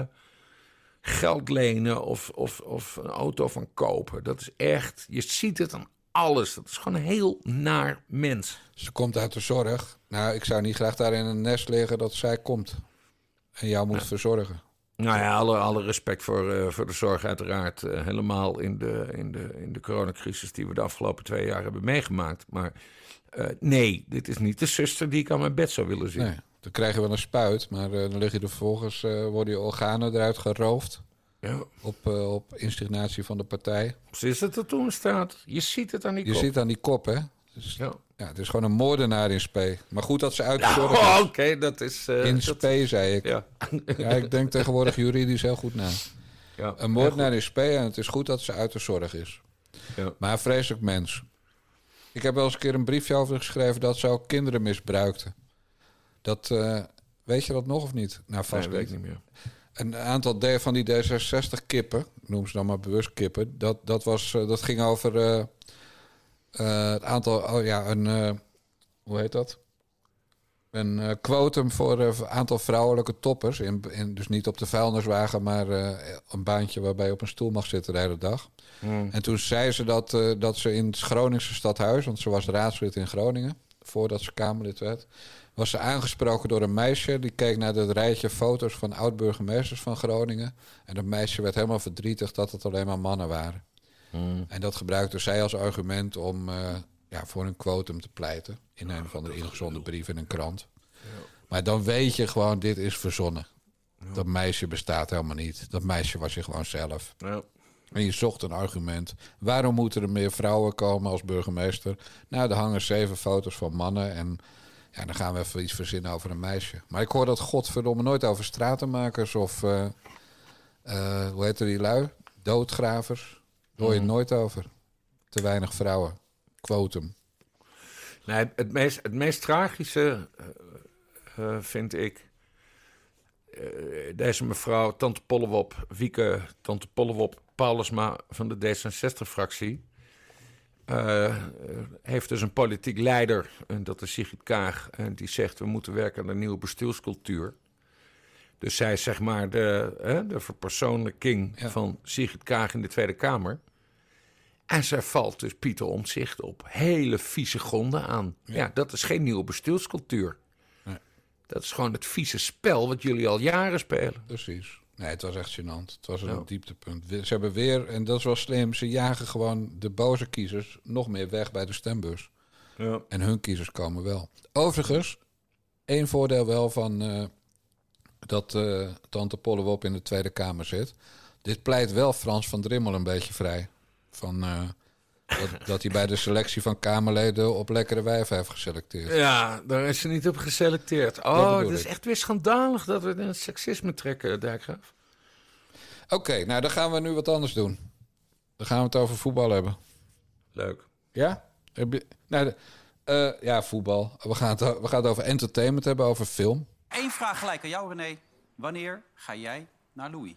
geld lenen of, of, of een auto van kopen. Dat is echt, je ziet het aan alles. Dat is gewoon een heel naar mens. Ze komt uit de zorg. Nou, ik zou niet graag daar in een nest liggen dat zij komt. En jou moet verzorgen. Nou ja, alle, alle respect voor, eh, voor de zorg uiteraard. eh, helemaal in de, in, de, in de coronacrisis die we de afgelopen twee jaar hebben meegemaakt. Maar eh, nee, dit is niet de zuster die ik aan mijn bed zou willen zien. Nee, dan krijg je wel een spuit, maar dan lig je er vervolgens, worden je organen eruit geroofd. Ja. Op, eh, op instigatie van de partij. Precies dat er toen staat. Je ziet het aan die Je kop. zit aan die kop, hè? Dus, Ja. ja, het is gewoon een moordenaar in spe. Maar goed dat ze uit de Ja, zorg oh, is. Oké, dat is... eh, In dat- spe, zei ik. Ja. Ja, ik denk tegenwoordig juridisch heel goed na. ja. Een moordenaar in spe en het is goed dat ze uit de zorg is. Ja. Maar een vreselijk mens. Ik heb wel eens een keer een briefje over geschreven dat ze ook kinderen misbruikte. Dat, eh, weet je dat nog of niet? Nou, vast Nee, weet ik niet meer. Een aantal D van die D66 kippen, ik noem ze dan maar bewust kippen, dat, dat, was, eh, dat ging over eh, het aantal, oh ja, een, hoe heet dat? Een quotum voor het aantal vrouwelijke toppers. In, in, dus niet op de vuilniswagen, maar een baantje waarbij je op een stoel mag zitten de hele dag. Hmm. En toen zei ze dat, dat ze in het Groningse stadhuis, want ze was raadslid in Groningen, voordat ze Kamerlid werd, was ze aangesproken door een meisje. Die keek naar het rijtje foto's van oud-burgemeesters van Groningen. En dat meisje werd helemaal verdrietig dat het alleen maar mannen waren. Hmm. En dat gebruikte zij als argument om eh, ja, voor een quotum te pleiten. In een van de ingezonden brief in een krant. Maar dan weet je gewoon, dit is verzonnen. Dat meisje bestaat helemaal niet. Dat meisje was je gewoon zelf. Ja. En je zocht een argument. Waarom moeten er meer vrouwen komen als burgemeester? Nou, er hangen zeven foto's van mannen. En ja, dan gaan we even iets verzinnen over een meisje. Maar ik hoor dat godverdomme nooit over stratenmakers of... eh, eh, hoe heet die lui? Doodgravers. Daar hoor je het nooit over. Te weinig vrouwen. Quotum. Nee, het meest, het meest tragische eh, vind ik. deze mevrouw, Tante Pollewop, Wieke, Tante Pollewop, Paulusma van de D66-fractie. Eh, heeft dus een politiek leider, en dat is Sigrid Kaag, en die zegt: we moeten werken aan een nieuwe bestuurscultuur. Dus zij is zeg maar de, hè, de verpersoonlijking Ja. van Sigrid Kaag in de Tweede Kamer. En zij valt dus Pieter Omtzigt op hele vieze gronden aan. Ja, dat is geen nieuwe bestuurscultuur. Nee. Dat is gewoon het vieze spel wat jullie al jaren spelen. Precies. Nee, het was echt gênant. Het was een Ja. dieptepunt. Ze hebben weer, en dat is wel slim, ze jagen gewoon de boze kiezers nog meer weg bij de stembus. Ja. En hun kiezers komen wel. Overigens, één voordeel wel van eh, dat eh, Tante Pollewop in de Tweede Kamer zit. Dit pleit wel Frans van Drimmel een beetje vrij. Van, eh, dat, dat hij bij de selectie van Kamerleden op lekkere wijven heeft geselecteerd. Ja, daar is ze niet op geselecteerd. Dat Oh, het is echt weer schandalig dat we het in het seksisme trekken, Dijkgraaf. Oké, nou dan gaan we nu wat anders doen. Dan gaan we het over voetbal hebben. Leuk. Ja? Heb je, nou, de- eh, ja, voetbal. We gaan, het, we gaan het over entertainment hebben, over film. Eén vraag gelijk aan jou, René. Wanneer ga jij naar Louis?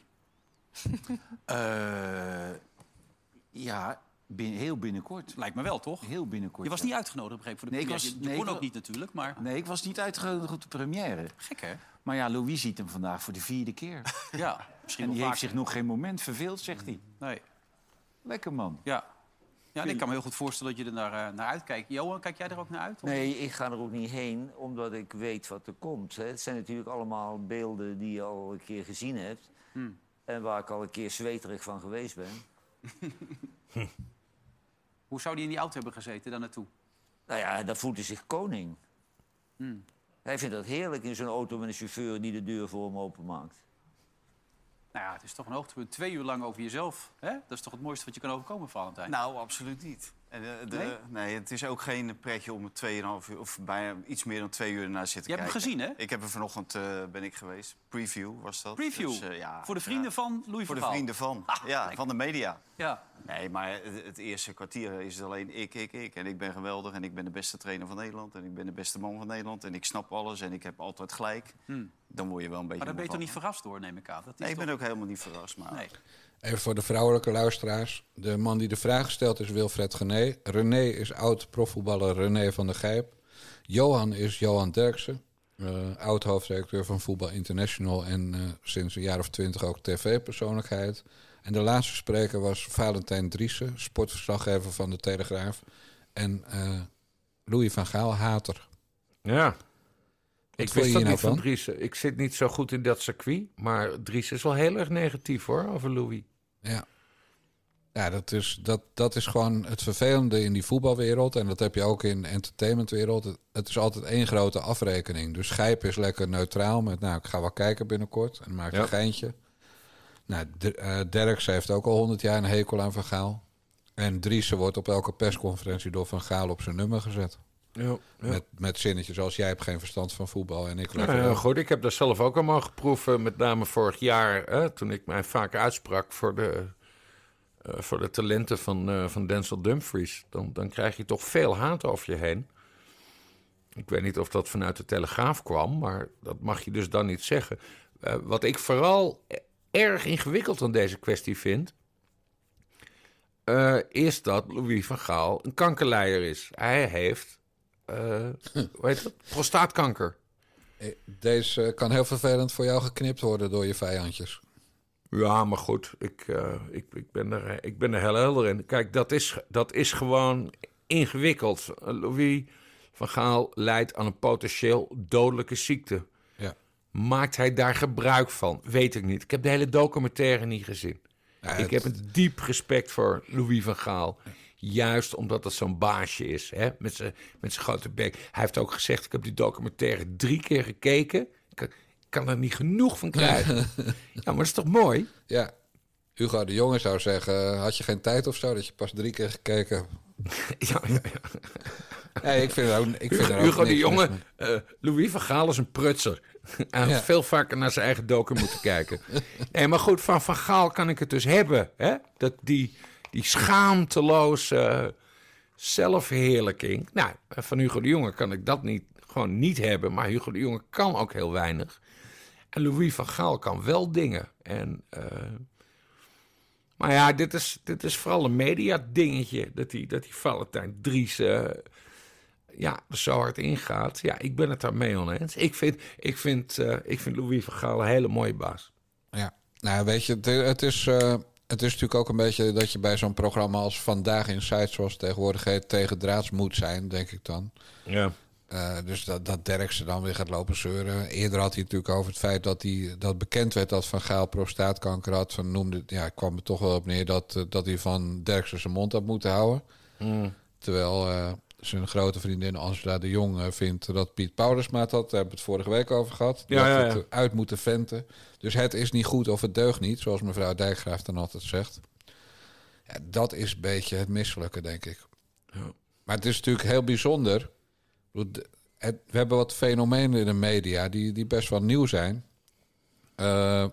<laughs> Eh, ja, heel binnenkort. Lijkt me wel, toch? Heel binnenkort. Je was ja. niet uitgenodigd, begreep ik, voor de Nee, ik première. was- Je nee, kon ik ook niet natuurlijk, maar Nee, ik was niet uitgenodigd op de première. gek hè? Maar ja, Louis ziet hem vandaag voor de vierde keer. <laughs> Ja, misschien en die heeft zich nog geen moment verveeld, zegt hij. Nee, Lekker man. ja. Ja, en ik kan me heel goed voorstellen dat je er naar, eh, naar uitkijkt. Johan, kijk jij er ook naar uit? of- Nee, ik ga er ook niet heen, omdat ik weet wat er komt. Hè. Het zijn natuurlijk allemaal beelden die je al een keer gezien hebt. Hmm. En waar ik al een keer zweterig van geweest ben. <laughs> Hoe zou die in die auto hebben gezeten daar naartoe? Nou ja, daar voelt hij zich koning. Hmm. Hij vindt dat heerlijk in zo'n auto met een chauffeur die de deur voor hem openmaakt. Nou ja, het is toch een hoogtepunt. Twee uur lang over jezelf. Hè? Dat is toch het mooiste wat je kan overkomen, Valentijn? Nou, absoluut niet. De, de, Nee? nee? het is ook geen pretje om het 2,5 uur of bijna iets meer dan twee uur naar zitten Je hebt hem kijken. gezien, hè? Ik heb er vanochtend eh, ben ik geweest. Preview was dat. Preview? Dus, eh, ja, Voor de vrienden ja. van Louis Voor de vrienden van. ja, lekker. van de media. Ja. Nee, maar het, het eerste kwartier is het alleen ik, ik, ik. En ik ben geweldig en ik ben de beste trainer van Nederland. En ik ben de beste man van Nederland. En ik snap alles en ik heb altijd gelijk. Dan word je wel een beetje... Hmm. Maar daar ben je toch niet verrast door, neem ik aan? Dat is Nee, ik ben ook helemaal niet verrast. Maar Nee. Even voor de vrouwelijke luisteraars. De man die de vraag stelt is Wilfred Gené. René is oud-profvoetballer René van der Gijp. Johan is Johan Derksen. eh, oud-hoofdredacteur van Voetbal International. En eh, sinds een jaar of twintig ook tv-persoonlijkheid. En de laatste spreker was Valentijn Driessen. Sportverslaggever van de Telegraaf. En eh, Louis van Gaal, hater. Ja. ik wist hier dat nou niet van van? Driessen. Ik zit niet zo goed in dat circuit. Maar Driessen is wel heel erg negatief hoor, over Louis. Ja. Ja, dat is, dat, dat is gewoon het vervelende in die voetbalwereld. En dat heb je ook in de entertainmentwereld. Het, het is altijd één grote afrekening. Dus Gijp is lekker neutraal met, nou, ik ga wel kijken binnenkort. En maakt Ja. een geintje. Nou, eh, Derks heeft ook al 100 jaar een hekel aan Van Gaal. En Driessen wordt op elke persconferentie door Van Gaal op zijn nummer gezet. Ja, ja. Met, met zinnetjes als jij hebt geen verstand van voetbal en ik ja, goed, ik heb dat zelf ook al mogen proeven. Met name vorig jaar, hè, toen ik mij vaak uitsprak voor de, eh, voor de talenten van, eh, van Denzel Dumfries. Dan, dan krijg je toch veel haat over je heen. Ik weet niet of dat vanuit de Telegraaf kwam, maar dat mag je dus dan niet zeggen. Eh, wat ik vooral erg ingewikkeld aan deze kwestie vind... is dat Louis van Gaal een kankerleider is. Hij heeft, hoe heet het, prostaatkanker. Eh, Deze eh, kan heel vervelend voor jou geknipt worden door je vijandjes. Ja, maar goed, ik, eh, ik, ik, ben, er, ik ben er heel helder in. Kijk, dat is, dat is gewoon ingewikkeld. Eh, Louis van Gaal lijdt aan een potentieel dodelijke ziekte. Ja. Maakt hij daar gebruik van? Weet ik niet. Ik heb de hele documentaire niet gezien. Ja, ik heb een diep respect voor Louis van Gaal. Juist omdat dat zo'n baasje is, hè? Met zijn met zijn grote bek. Hij heeft ook gezegd, ik heb die documentaire drie keer gekeken. Ik kan, er niet genoeg van krijgen. <laughs> ja, maar dat is toch mooi? Ja, Hugo de Jonge zou zeggen, had je geen tijd of zo dat je pas drie keer gekeken hebt? <laughs> Ja, ja, ja. Nee, ik vind ook, ik vind ook Hugo de Jonge, eh, Louis van Gaal is een prutser. <laughs> Hij had Ja. veel vaker naar zijn eigen docu moeten kijken. Nee, maar goed, van Van Gaal kan ik het dus hebben. Hè? Dat die, die schaamteloze zelfverheerlijking. Nou, van Hugo de Jonge kan ik dat niet, gewoon niet hebben. Maar Hugo de Jonge kan ook heel weinig. En Louis van Gaal kan wel dingen. En, eh, maar ja, dit is, dit is vooral een media-dingetje. Dat die, dat die Valentijn Dries eh, ja, zo hard ingaat. Ja, ik ben het daarmee oneens. Ik vind, ik vind, eh, ik vind Louis van Gaal een hele mooie baas. Ja, nou weet je, het, het is, het is natuurlijk ook een beetje dat je bij zo'n programma als Vandaag in Site, zoals het tegenwoordig heet, tegen draads moet zijn, denk ik dan. Ja. Eh, dus dat, dat Derksen dan weer gaat lopen zeuren. Eerder had hij natuurlijk over het feit dat, hij, dat bekend werd dat Van Gaal prostaatkanker had. Van noemde, ja, ik kwam er toch wel op neer dat, eh, dat hij van Derksen zijn mond had moeten houden. Mm. Terwijl eh, zijn grote vriendin Angela de Jong eh, vindt dat Piet Paulusma had. Daar hebben we het vorige week over gehad. Die Ja, eh, uit moeten venten. Dus het is niet goed of het deugt niet, zoals mevrouw Dijkgraaf dan altijd zegt. Ja, dat is een beetje het misselijke, denk ik. Maar het is natuurlijk heel bijzonder. We hebben wat fenomenen in de media die, die best wel nieuw zijn. Eh,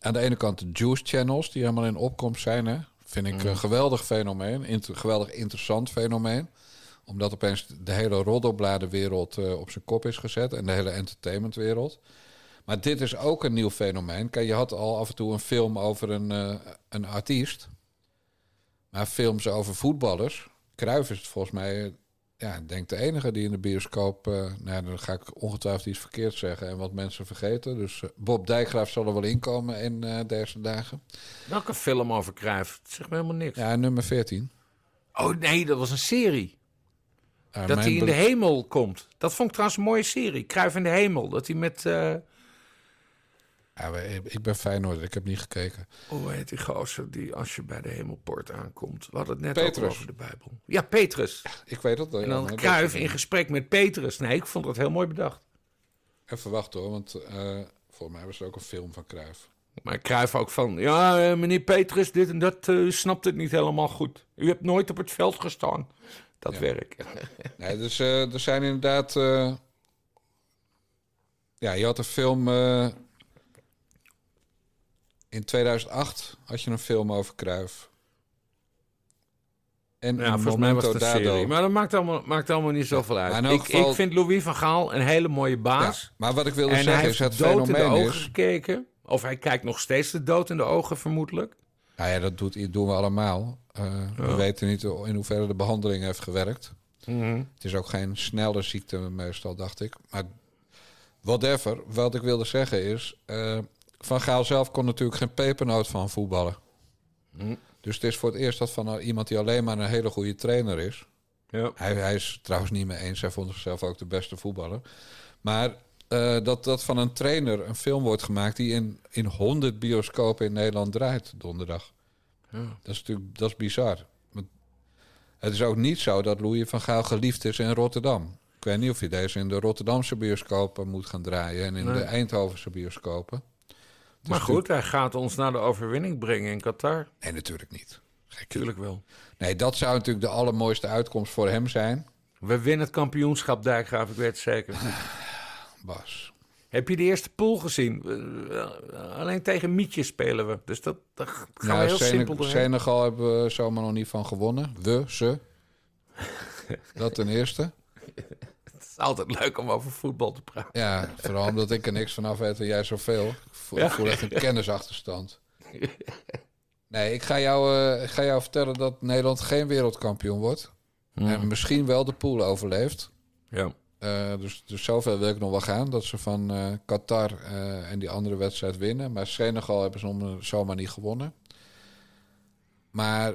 aan de ene kant de juice channels die helemaal in opkomst zijn. Hè? Vind ik Mhm. een geweldig fenomeen. Inter- geweldig interessant fenomeen. Omdat opeens de hele roddelbladenwereld eh, op zijn kop is gezet. En de hele entertainmentwereld. Maar dit is ook een nieuw fenomeen. Kijk, je had al af en toe een film over een, eh, een artiest. Maar films over voetballers. Cruijff is het volgens mij, ja, ik denk de enige die in de bioscoop... eh, nou, dan ga ik ongetwijfeld iets verkeerd zeggen en wat mensen vergeten. Dus Bob Dijkgraaf zal er wel inkomen in eh, deze dagen. Welke film over Cruijff? Het zegt me helemaal niks. Ja, nummer 14. Oh nee, dat was een serie. Ja, dat mijn hij in de hemel komt. Dat vond ik trouwens een mooie serie. Cruijff in de hemel. Dat hij met... eh, Ja, ik ben Feyenoord, ik heb niet gekeken. hoe heet die gozer die als je bij de hemelpoort aankomt? We hadden het net Petrus. over de Bijbel. Ja, Petrus. Ik weet dat. En dan Cruijff in gesprek met Petrus. Nee, ik vond dat heel mooi bedacht. Even wachten hoor, want eh volgens mij was er ook een film van Cruijff. Maar Cruijff ook van... Ja, eh, meneer Petrus, dit en dat eh, u snapt het niet helemaal goed. U hebt nooit op het veld gestaan. Dat Ja. werk. <laughs> Nee, dus eh, er zijn inderdaad. eh, ja, je had een film. eh, in 2008 had je een film over Cruijff. En Ja, volgens mij was het een Dado. serie. Maar dat maakt allemaal, maakt allemaal niet zoveel uit. ik, geval- ik vind Louis van Gaal een hele mooie baas. Ja, maar wat ik wilde en zeggen is het dood in de ogen is. gekeken. Of hij kijkt nog steeds de dood in de ogen, vermoedelijk. Nou ja, dat doet, doen we allemaal. Eh, We weten niet in hoeverre de behandeling heeft gewerkt. Mhm. Het is ook geen snelle ziekte meestal, dacht ik. Maar whatever. Wat ik wilde zeggen is... eh, Van Gaal zelf kon natuurlijk geen pepernoot van voetballen. Hm. Dus het is voor het eerst dat van iemand die alleen maar een hele goede trainer is. Ja. Hij, hij is trouwens niet mee eens. Hij vond zichzelf ook de beste voetballer. Maar eh, dat, dat van een trainer een film wordt gemaakt... die in, in 100 bioscopen in Nederland draait donderdag. Ja. Dat is natuurlijk dat is bizar. Want het is ook niet zo dat Louis van Gaal geliefd is in Rotterdam. Ik weet niet of je deze in de Rotterdamse bioscopen moet gaan draaien... en in Nee. de Eindhovense bioscopen. Maar goed, hij gaat ons naar de overwinning brengen in Qatar. Nee, natuurlijk niet. Tuurlijk wel. Nee, dat zou natuurlijk de allermooiste uitkomst voor hem zijn. We winnen het kampioenschap, Dijkgraaf, ik weet het zeker. <sighs> Bas. Heb je de eerste pool gezien? We- Alleen tegen Mietje spelen we. Dus dat, dat gaan we Nou, heel simpel doorheen. Senegal hebben we zomaar nog niet van gewonnen. We, ze. <laughs> Dat ten eerste. Het is altijd leuk om over voetbal te praten. Ja, vooral omdat ik er niks van af weet en jij zoveel. Ik voel, Ja. voel echt een kennisachterstand. Nee, ik ga, jou, eh, ik ga jou vertellen dat Nederland geen wereldkampioen wordt. En misschien wel de pool overleeft. Ja. Eh, dus, dus zoveel wil ik nog wel gaan. Dat ze van eh, Qatar eh, en die andere wedstrijd winnen. Maar Senegal hebben ze om- zomaar niet gewonnen. Maar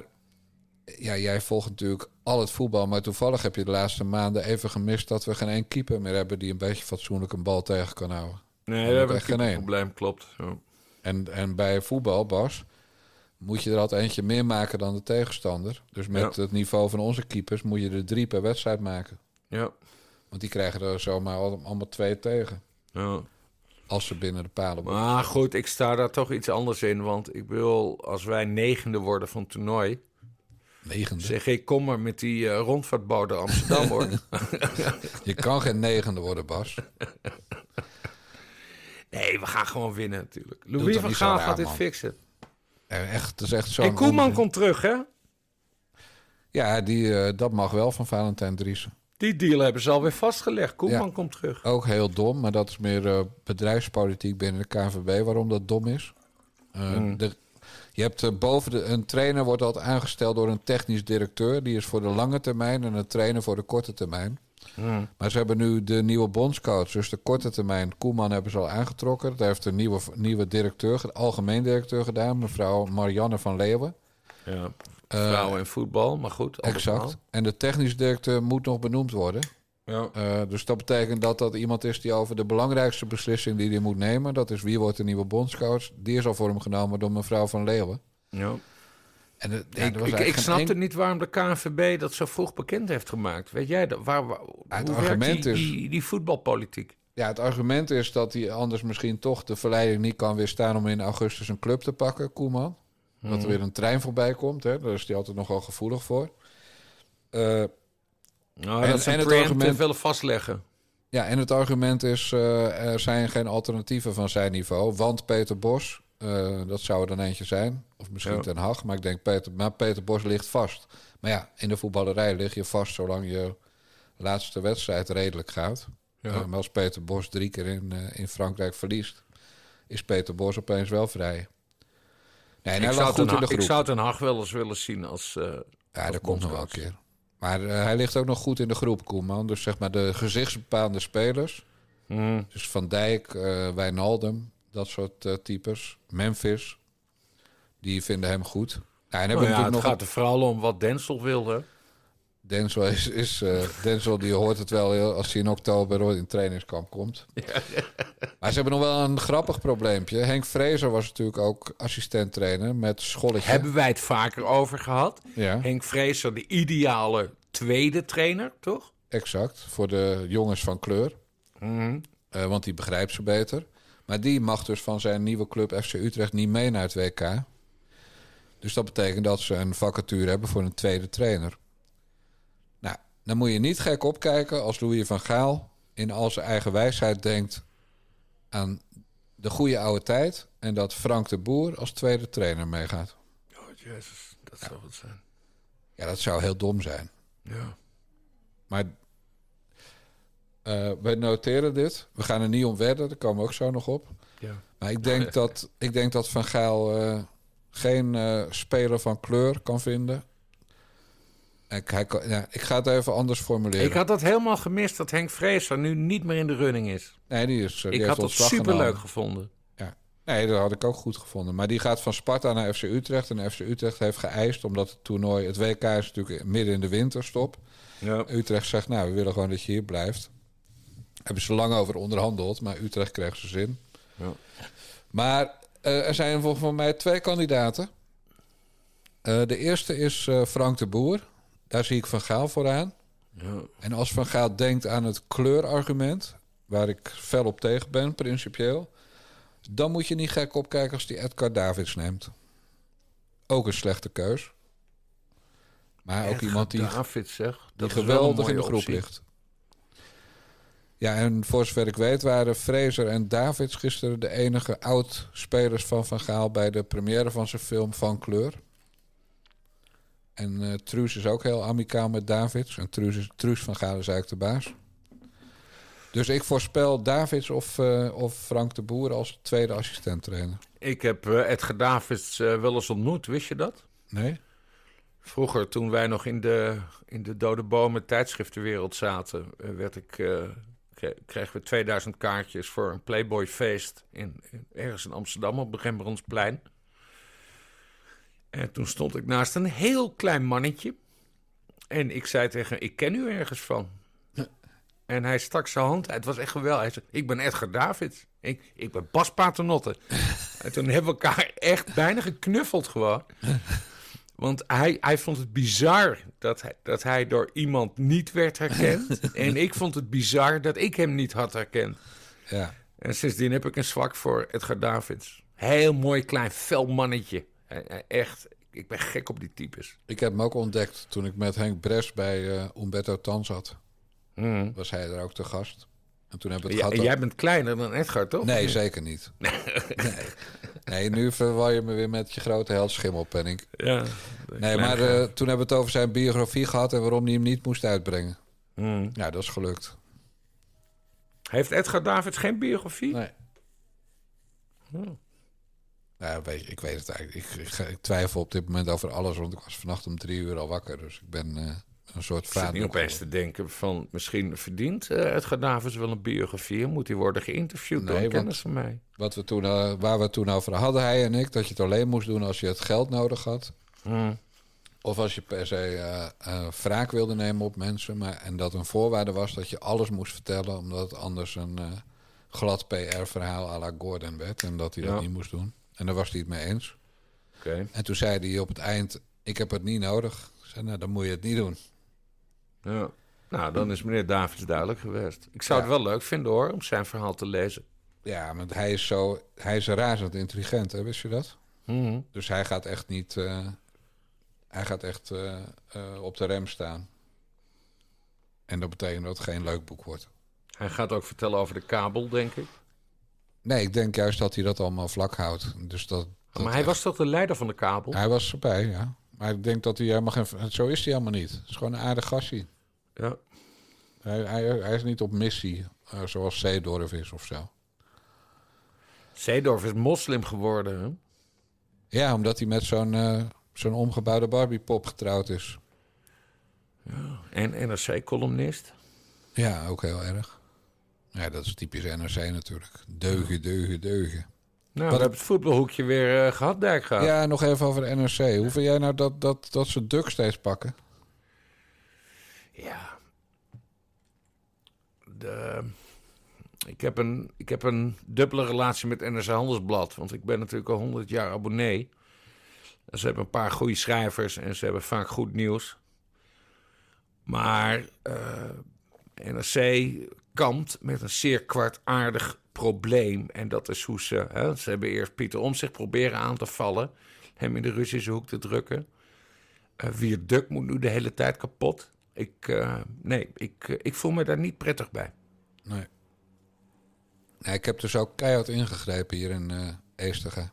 ja, jij volgt natuurlijk al het voetbal. Maar toevallig heb je de laatste maanden even gemist... dat we geen één keeper meer hebben... die een beetje fatsoenlijk een bal tegen kan houden. Nee, Dat we heb hebben geen één. probleem, klopt. En, en bij voetbal, Bas, moet je er altijd eentje meer maken dan de tegenstander. Dus met Ja. het niveau van onze keepers moet je er drie per wedstrijd maken. Ja. Want die krijgen er zomaar al- allemaal twee tegen. Ja. Als ze binnen de palen worden. Maar goed, ik sta daar toch iets anders in. Want ik wil, als wij negende worden van het toernooi... Negende? Zeg ik, kom maar met die eh rondvaartboot naar Amsterdam, hoor. <laughs> Je kan geen negende worden, Bas. Nee, we gaan gewoon winnen natuurlijk. Louis van zo Gaal gaat dit man. fixen. Echt, het is echt zo'n En Koeman komt terug, hè? Ja, die, eh, dat mag wel van Valentijn Driessen. Die deal hebben ze alweer vastgelegd. Koeman Ja. komt terug. Ook heel dom, maar dat is meer eh, bedrijfspolitiek binnen de KNVB. Waarom dat dom is. Eh, Hmm. de, je hebt eh, boven de, een trainer wordt altijd aangesteld door een technisch directeur. Die is voor de lange termijn en een trainer voor de korte termijn. Hmm. Maar ze hebben nu de nieuwe bondscoach. Dus de korte termijn, Koeman hebben ze al aangetrokken. Daar heeft een nieuwe, nieuwe directeur, ge- algemeen directeur gedaan. Mevrouw Marianne van Leeuwen. Ja, vrouwen in voetbal, maar goed. Exact. En de technisch directeur moet nog benoemd worden. Ja. Eh, dus dat betekent dat dat iemand is die over de belangrijkste beslissing die hij moet nemen, dat is wie wordt de nieuwe bondscoach, die is al voor hem genomen door mevrouw van Leeuwen. Ja. En ja, ik ik, ik snapte niet waarom de KNVB dat zo vroeg bekend heeft gemaakt. Weet jij dat? Waar, waar, het hoe argument werkt die, is- die, die voetbalpolitiek? Ja, het argument is dat hij anders misschien toch de verleiding niet kan weerstaan om in augustus een club te pakken, Koeman. Dat er Mhm. weer een trein voorbij komt, hè? daar is hij altijd nogal gevoelig voor. Eh, Nou, en- dat en het argument- willen vastleggen. Ja, en het argument is, eh, er zijn geen alternatieven van zijn niveau. Want Peter Bos, eh, dat zou er dan eentje zijn. Of misschien Ja. Ten Hag, maar ik denk Peter, maar Peter Bos ligt vast. Maar ja, in de voetballerij lig je vast zolang je laatste wedstrijd redelijk gaat. Ja. Maar als Peter Bos drie keer in, in Frankrijk verliest, is Peter Bos opeens wel vrij. Nee, en ik, hij zou ten de Hag- ik groep. zou Ten Hag wel eens willen zien als... eh, Ja, als dat komt nog wel een keer. Maar eh, hij ligt ook nog goed in de groep, Koeman. Dus zeg maar de gezichtsbepaalde spelers. Mhm. Dus Van Dijk, eh Wijnaldum, dat soort eh, types. Memphis, die vinden hem goed. En Nou hebben ja, het nog gaat er vooral om wat Denzel wilde. Denzel is, is eh, Denzel die hoort het wel heel als hij in oktober in trainingskamp komt. <laughs> Maar ze hebben nog wel een grappig probleempje. Henk Vrezer was natuurlijk ook assistent trainer met scholletje. Hebben wij het vaker over gehad. Ja. Henk Vreeser, de ideale tweede trainer, toch? Exact, voor de jongens van kleur. Mhm. Eh, want die begrijpt ze beter. Maar die mag dus van zijn nieuwe club FC Utrecht niet mee naar het WK. Dus dat betekent dat ze een vacature hebben voor een tweede trainer. Dan moet je niet gek opkijken als Louis van Gaal in al zijn eigen wijsheid denkt aan de goede oude tijd en dat Frank de Boer als tweede trainer meegaat. Oh, jezus, dat zou het zijn. Ja, dat zou heel dom zijn. Ja. Maar eh wij noteren dit. We gaan er niet om wedden, daar komen we ook zo nog op. Ja. Maar ik denk, <laughs> dat, ik denk dat Van Gaal eh, geen eh, speler van kleur kan vinden. Ik, hij kan, ja, ik ga het even anders formuleren. Ik had dat helemaal gemist dat Henk Vreeser nu niet meer in de running is. nee, die is, die ik had dat superleuk gevonden. Ja. Nee, dat had ik ook goed gevonden. Maar die gaat van Sparta naar FC Utrecht. En FC Utrecht heeft geëist, omdat het toernooi... Het WK is natuurlijk midden in de winterstop. Ja. Utrecht zegt, nou, we willen gewoon dat je hier blijft. Hebben ze lang over onderhandeld, maar Utrecht kreeg ze zin. Ja. Maar eh, er zijn volgens mij twee kandidaten. Eh, de eerste is eh, Frank de Boer. Daar zie ik Van Gaal vooraan. Ja. En als Van Gaal denkt aan het kleurargument... waar ik fel op tegen ben, principieel... Dan moet je niet gek opkijken als die Edgar Davids neemt. Ook een slechte keus. Maar ook iemand die, Davids, zeg. die geweldig in de groep optie. ligt. Ja, en voor zover ik weet waren Fraser en Davids gisteren de enige oud-spelers van Van Gaal bij de première van zijn film Van Kleur. En eh Truus is ook heel amicaal met Davids. En Truus, is, Truus van Gaal is eigenlijk de baas. Dus ik voorspel Davids of, eh, of Frank de Boer als tweede assistent-trainer. Ik heb eh, Edgar Davids wel eens ontmoet, wist je dat? Nee? Vroeger, toen wij nog in de, in de Dode Bomen tijdschriftenwereld zaten, werd ik, kre- kregen we 2000 kaartjes voor een Playboy-feest in, in- ergens in Amsterdam op het Rembrandtsplein. En toen stond ik naast een heel klein mannetje. En ik zei tegen hem, ik ken u ergens van. En hij stak zijn hand uit. Het was echt geweldig. Hij zei, ik ben Edgar Davids. Ik, ik ben Bas Paternotte. <laughs> en toen hebben we elkaar echt bijna geknuffeld gewoon. Want hij, hij vond het bizar dat hij, dat hij door iemand niet werd herkend. <laughs> en ik vond het bizar dat ik hem niet had herkend. Ja. En sindsdien heb ik een zwak voor Edgar Davids. Heel mooi klein fel mannetje. Hij- hij- Echt, ik ben gek op die types. Ik heb hem ook ontdekt toen ik met Henk Bres bij eh Umberto Tan zat. Mm. Was hij er ook te gast. En toen hebben we het gehad... jij bent kleiner dan Edgar, toch? Nee, zeker niet. <laughs> Nee. nee, nu verwar je me weer met je grote held Schimmelpenning. Ja, Nee, maar eh, toen hebben we het over zijn biografie gehad... en waarom hij hem niet moest uitbrengen. Mm. Ja, dat is gelukt. Heeft Edgar Davids geen biografie? Nee. Nou, weet je, ik weet het eigenlijk. Ik, ik, ik twijfel op dit moment over alles... want ik was vannacht om drie uur al wakker. Dus ik ben eh, een soort Ik zit vader. niet opeens te denken van... misschien verdient eh, Edgar Davids wel een biografie... moet hij worden geïnterviewd door Nee, want- kennis van mij. Wat we toen, eh, waar we het toen over hadden, hij en ik... dat je het alleen moest doen als je het geld nodig had... Mm. Of als je per se eh eh, wraak wilde nemen op mensen. Maar, en dat een voorwaarde was dat je alles moest vertellen. Omdat het anders een eh, glad PR-verhaal à la Gordon werd. En dat hij dat niet moest doen. En daar was hij het mee eens. Oké. En toen zei hij op het eind: Ik heb het niet nodig. Ik zei: Nou, dan moet je het niet doen. Ja. Nou, dan is meneer Davids duidelijk geweest. Ik zou Ja. het wel leuk vinden hoor, om zijn verhaal te lezen. Ja, want hij is zo. Hij is razend intelligent, hè? wist je dat? Mhm. Dus hij gaat echt niet. eh, hij gaat echt eh, eh, op de rem staan. En dat betekent dat het geen leuk boek wordt. Hij gaat ook vertellen over de kabel, denk ik. Nee, ik denk juist dat hij dat allemaal vlak houdt. Dus dat, dat maar hij was toch de leider van de kabel? Hij was erbij, ja. Maar ik denk dat hij helemaal geen... Zo is hij helemaal niet. Het is gewoon een aardig gastje. Ja. Hij, hij, hij is niet op missie, eh, zoals Zeedorf is of zo. Zeedorf is moslim geworden, hè? Ja, omdat hij met zo'n eh, zo'n omgebouwde Barbiepop getrouwd is. En NRC-columnist. Ja, ook heel erg. Ja, dat is typisch NRC natuurlijk. Deugen, deugen, deugen. Nou, Wat- we hebben het voetbalhoekje weer eh, gehad, Dijkgraaf. Ja, nog even over de NRC. Hoe vind jij nou dat, dat, dat ze Duk steeds pakken? Ja. De, ik, heb een, ik heb een dubbele relatie met NRC Handelsblad. Want ik ben natuurlijk al 100 jaar abonnee. En ze hebben een paar goede schrijvers en ze hebben vaak goed nieuws. Maar eh, NRC kampt met een zeer kwartaardig probleem. En dat is hoe ze... Hè, ze hebben eerst Pieter Omtzigt proberen aan te vallen. Hem in de Russische hoek te drukken. Wier Duk moet nu de hele tijd kapot. Ik, eh, nee, ik, eh, ik voel me daar niet prettig bij. Nee. nee ik heb dus ook keihard ingegrepen hier in eh Eesteren.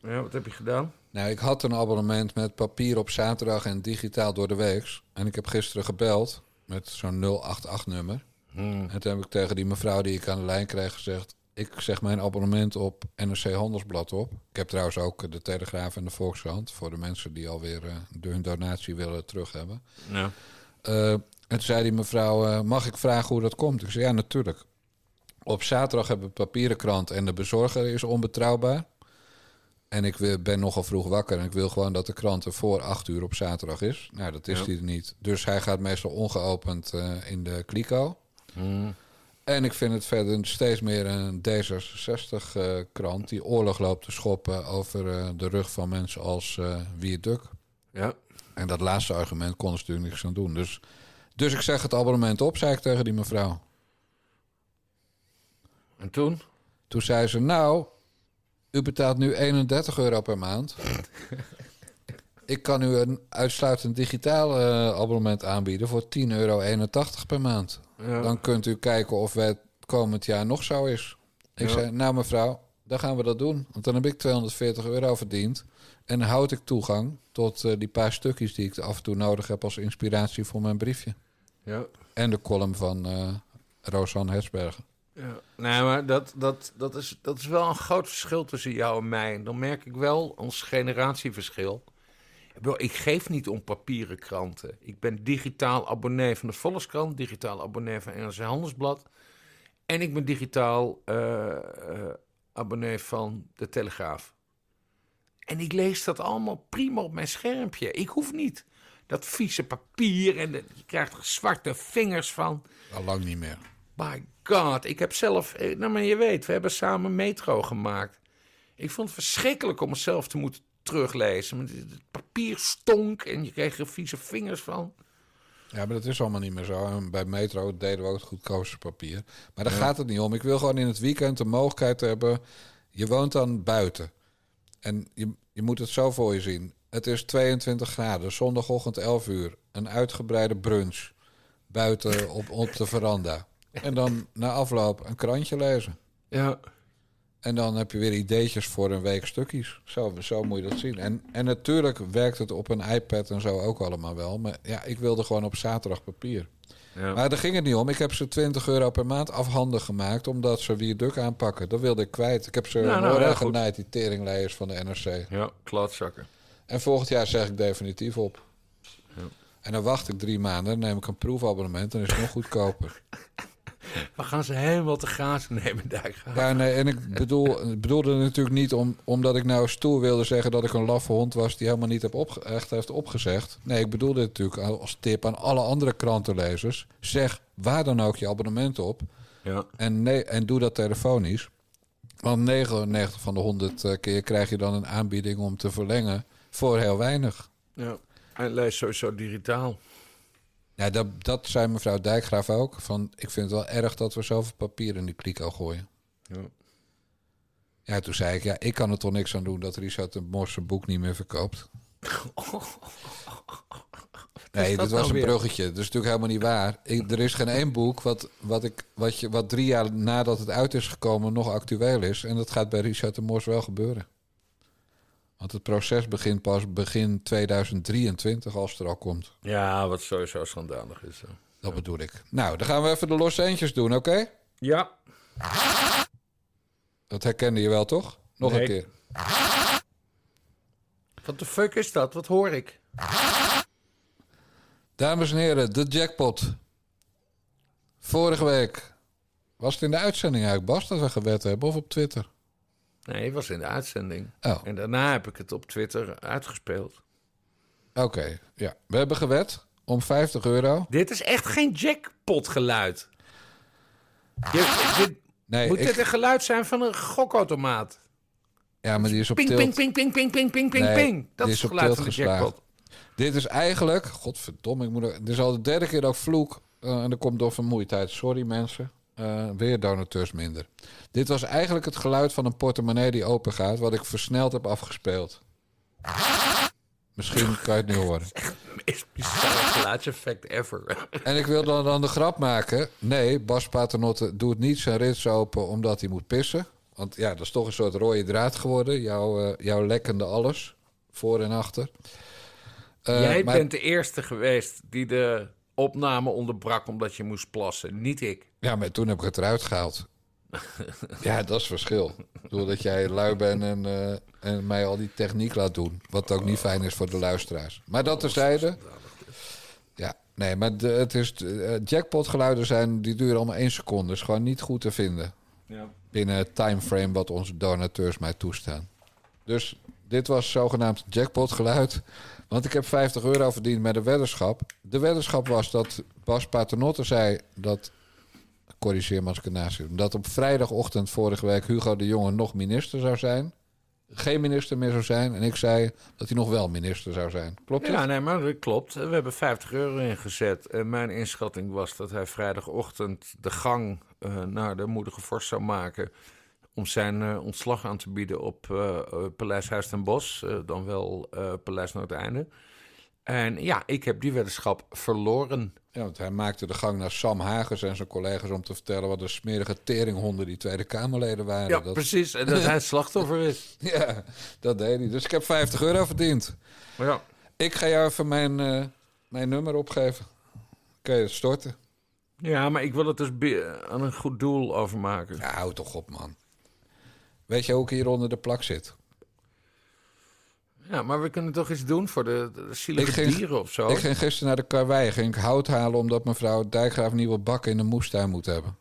Ja, wat heb je gedaan? Nou, ik had een abonnement met papier op zaterdag en digitaal door de week. En ik heb gisteren gebeld met zo'n 088-nummer. Hmm. En toen heb ik tegen die mevrouw die ik aan de lijn kreeg gezegd... ik zeg mijn abonnement op NRC Handelsblad op. Ik heb trouwens ook de Telegraaf en de Volkskrant... voor de mensen die alweer eh, hun donatie willen terug hebben. Ja. Eh, en toen zei die mevrouw, eh, mag ik vragen hoe dat komt? Ik zei, ja, natuurlijk. Op zaterdag hebben we papieren krant en de bezorger is onbetrouwbaar. En ik ben nogal vroeg wakker en ik wil gewoon dat de krant er voor acht uur op zaterdag is. Nou, dat is Ja. die er niet. Dus hij gaat meestal ongeopend in de kliko. En ik vind het verder steeds meer een D66-krant die oorlog loopt te schoppen over eh, de rug van mensen als eh Wier Duk. Ja. En dat laatste argument kon ze natuurlijk niks aan doen. Dus, dus ik zeg het abonnement op, zei ik tegen die mevrouw. En toen? Toen zei ze, nou, U betaalt nu 31 euro per maand. <laughs> Ik kan u een uitsluitend digitaal eh, abonnement aanbieden voor 10,81 euro per maand. Ja. Dan kunt u kijken of het komend jaar nog zo is. Ik Ja. zei, nou mevrouw, dan gaan we dat doen. Want dan heb ik 240 euro verdiend. En dan houd ik toegang tot eh, die paar stukjes die ik af en toe nodig heb als inspiratie voor mijn briefje. Ja. En de column van eh Rosanne Hetsbergen. Ja. Nee, maar dat, dat, dat, is, dat is wel een groot verschil tussen jou en mij. Dan merk ik wel ons generatieverschil. Ik geef niet om papieren kranten. Ik ben digitaal abonnee van de Volkskrant, digitaal abonnee van NRC Handelsblad. En ik ben digitaal eh, eh, abonnee van de Telegraaf. En ik lees dat allemaal prima op mijn schermpje. Ik hoef niet dat vieze papier en de- je krijgt er zwarte vingers van. Al lang niet meer. My god, ik heb zelf... eh, Nou, maar je weet, we hebben samen Metro gemaakt. Ik vond het verschrikkelijk om het zelf te moeten teruglezen. Het papier stonk en je kreeg er vieze vingers van. Ja, maar dat is allemaal niet meer zo. En bij Metro deden we ook het goedkoopste papier. Maar daar Ja. gaat het niet om. Ik wil gewoon in het weekend de mogelijkheid hebben. Je woont dan buiten. En je, je moet het zo voor je zien. Het is 22 graden, zondagochtend 11 uur. Een uitgebreide brunch. Buiten op, op de veranda. En dan na afloop een krantje lezen. Ja. En dan heb je weer ideetjes voor een week stukjes. Zo, zo moet je dat zien. En, en natuurlijk werkt het op een iPad en zo ook allemaal wel. Maar ja, ik wilde gewoon op zaterdag papier. Ja. Maar daar ging het niet om. Ik heb ze 20 euro per maand afhandig gemaakt... omdat ze weer duk aanpakken. Dat wilde ik kwijt. Ik heb ze Nou, nou, genaaid, die teringleiers van de NRC. Ja, klaatzakken. En volgend jaar zeg ik definitief op. Ja. En dan wacht ik drie maanden, dan neem ik een proefabonnement... dan is het nog goedkoper. <laughs> <laughs> We gaan ze helemaal te grazen nemen, Dijkgraaf. Ja, nee, en ik <laughs> bedoel, bedoelde natuurlijk niet om, omdat ik nou stoer wilde zeggen dat ik een laffe hond was die helemaal niet heb opge- echt heeft opgezegd. Nee, ik bedoelde het natuurlijk als tip aan alle andere krantenlezers. Zeg waar dan ook je abonnement op. Ja. En, nee, en doe dat telefonisch. Want 99 van de 100 eh, keer krijg je dan een aanbieding om te verlengen voor heel weinig. Ja. En lees sowieso digitaal. Ja, dat, dat zei mevrouw Dijkgraaf ook. Van, ik vind het wel erg dat we zoveel papier in die kliko gooien. Ja. Ja, toen zei ik, ja, ik kan er toch niks aan doen dat Richard de Mos zijn boek niet meer verkoopt. <laughs> Nee, dat dit was nou een weer? bruggetje. Dat is natuurlijk helemaal niet waar. Ik, er is geen één boek wat, wat, ik, wat, je, wat drie jaar nadat het uit is gekomen nog actueel is. En dat gaat bij Richard de Mos wel gebeuren. Want het proces begint pas begin 2023 als het er al komt. Ja, wat sowieso schandalig is. hè. Dat bedoel ik. Nou, dan gaan we even de losse eentjes doen, oké? Ja. Dat herkende je wel, toch? Nog Nee. een keer. Wat de fuck is dat? Wat hoor ik? Dames en heren, de jackpot. Vorige week. Was het in de uitzending eigenlijk, Bas, dat we gewet hebben? Of op Twitter? Nee, was in de uitzending. Oh. En daarna heb ik het op Twitter uitgespeeld. Oké, ja. We hebben gewet om 50 euro. Dit is echt geen jackpot-geluid. Je, dit- Nee, moet ik- dit een geluid zijn van een gokautomaat? Ja, maar die is op Ping, tilt. ping, ping, ping, ping, ping, ping, ping, Nee, ping. Dat is is het geluid van de geslagen. jackpot. Dit is eigenlijk... Godverdomme, ik moet... er- Dit is al de derde keer dat ik vloek. eh, en dat komt door vermoeidheid. Sorry mensen. Eh, weer donateurs minder. Dit was eigenlijk het geluid van een portemonnee die open gaat... wat ik versneld heb afgespeeld. Misschien kan je het nu horen. <laughs> bizarre geluidseffect ever. <laughs> En ik wil dan, dan de grap maken. Nee, Bas Paternotte doet niet zijn rits open omdat hij moet pissen. Want ja, dat is toch een soort rode draad geworden. Jouw, eh, jouw lekkende alles. Voor en achter. Eh, Jij maar- bent de eerste geweest die de opname onderbrak omdat je moest plassen. Niet ik. Ja, maar toen heb ik het eruit gehaald. <laughs> ja, dat is het verschil. Ik bedoel dat jij lui bent en, eh, en mij al die techniek laat doen. Wat ook niet fijn is voor de luisteraars. Maar dat terzijde. Ja, nee, maar de, het is, eh, jackpotgeluiden zijn, die duren allemaal één seconde. is gewoon niet goed te vinden. Ja. Binnen het timeframe wat onze donateurs mij toestaan. Dus dit was zogenaamd jackpotgeluid. Want ik heb 50 euro verdiend met een weddenschap. De weddenschap was dat Bas Paternotte zei dat... Corrigeer me als ik. Dat op vrijdagochtend vorige week Hugo de Jonge nog minister zou zijn. Geen minister meer zou zijn. En ik zei dat hij nog wel minister zou zijn. Klopt het? Ja, nee, maar dat klopt. We hebben 50 euro ingezet. En mijn inschatting was dat hij vrijdagochtend de gang eh, naar de moedige vorst zou maken. Om zijn eh, ontslag aan te bieden op eh, Paleis Huis ten Bosch, dan wel Paleis Noordeinde. En ja, ik heb die weddenschap verloren. Ja, want hij maakte de gang naar Sam Hagers en zijn collega's om te vertellen wat een smerige teringhonden die Tweede Kamerleden waren. Ja, Dat- precies. En dat hij slachtoffer is. <laughs> Ja, dat deed hij. Dus ik heb 50 euro verdiend. Ja. Ik ga jou even mijn, mijn nummer opgeven. Kun je het storten? Ja, maar ik wil het dus aan een goed doel overmaken. Ja, hou toch op, man. Weet je hoe ik hier onder de plak zit? Ja, maar we kunnen toch iets doen voor de, de zielige Ik ging- dieren of zo? Ik ging gisteren naar de karwei. Ging ik hout halen omdat mevrouw Dijkgraaf nieuwe bakken in de moestuin moet hebben.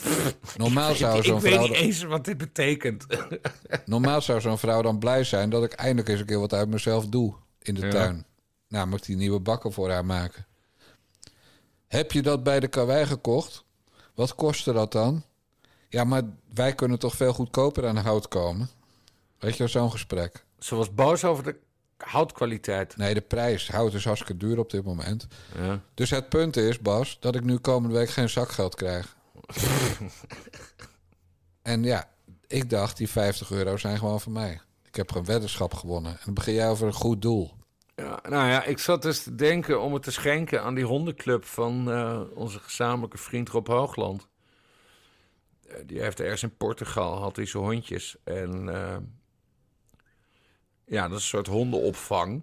<laughs> Normaal zou ik zo'n weet vrouw... niet eens wat dit betekent. <laughs> Normaal zou zo'n vrouw dan blij zijn dat ik eindelijk eens een keer wat uit mezelf doe in de Ja. tuin. Nou, moet ik die nieuwe bakken voor haar maken. Heb je dat bij de karwei gekocht? Wat kostte dat dan? Ja, maar wij kunnen toch veel goedkoper aan hout komen? Weet je, zo'n gesprek. Ze was boos over de houtkwaliteit. Nee, de prijs. Hout is hartstikke duur op dit moment. Ja. Dus het punt is, Bas, dat ik nu komende week geen zakgeld krijg. <laughs> en ja, ik dacht, die 50 euro zijn gewoon voor mij. Ik heb gewoon weddenschap gewonnen. En dan begin jij over een goed doel. Ja, nou ja, ik zat dus te denken om het te schenken aan die hondenclub van eh, onze gezamenlijke vriend Rob Hoogland. Eh, die heeft ergens in Portugal, had hij zijn hondjes. En eh, ja, dat is een soort hondenopvang.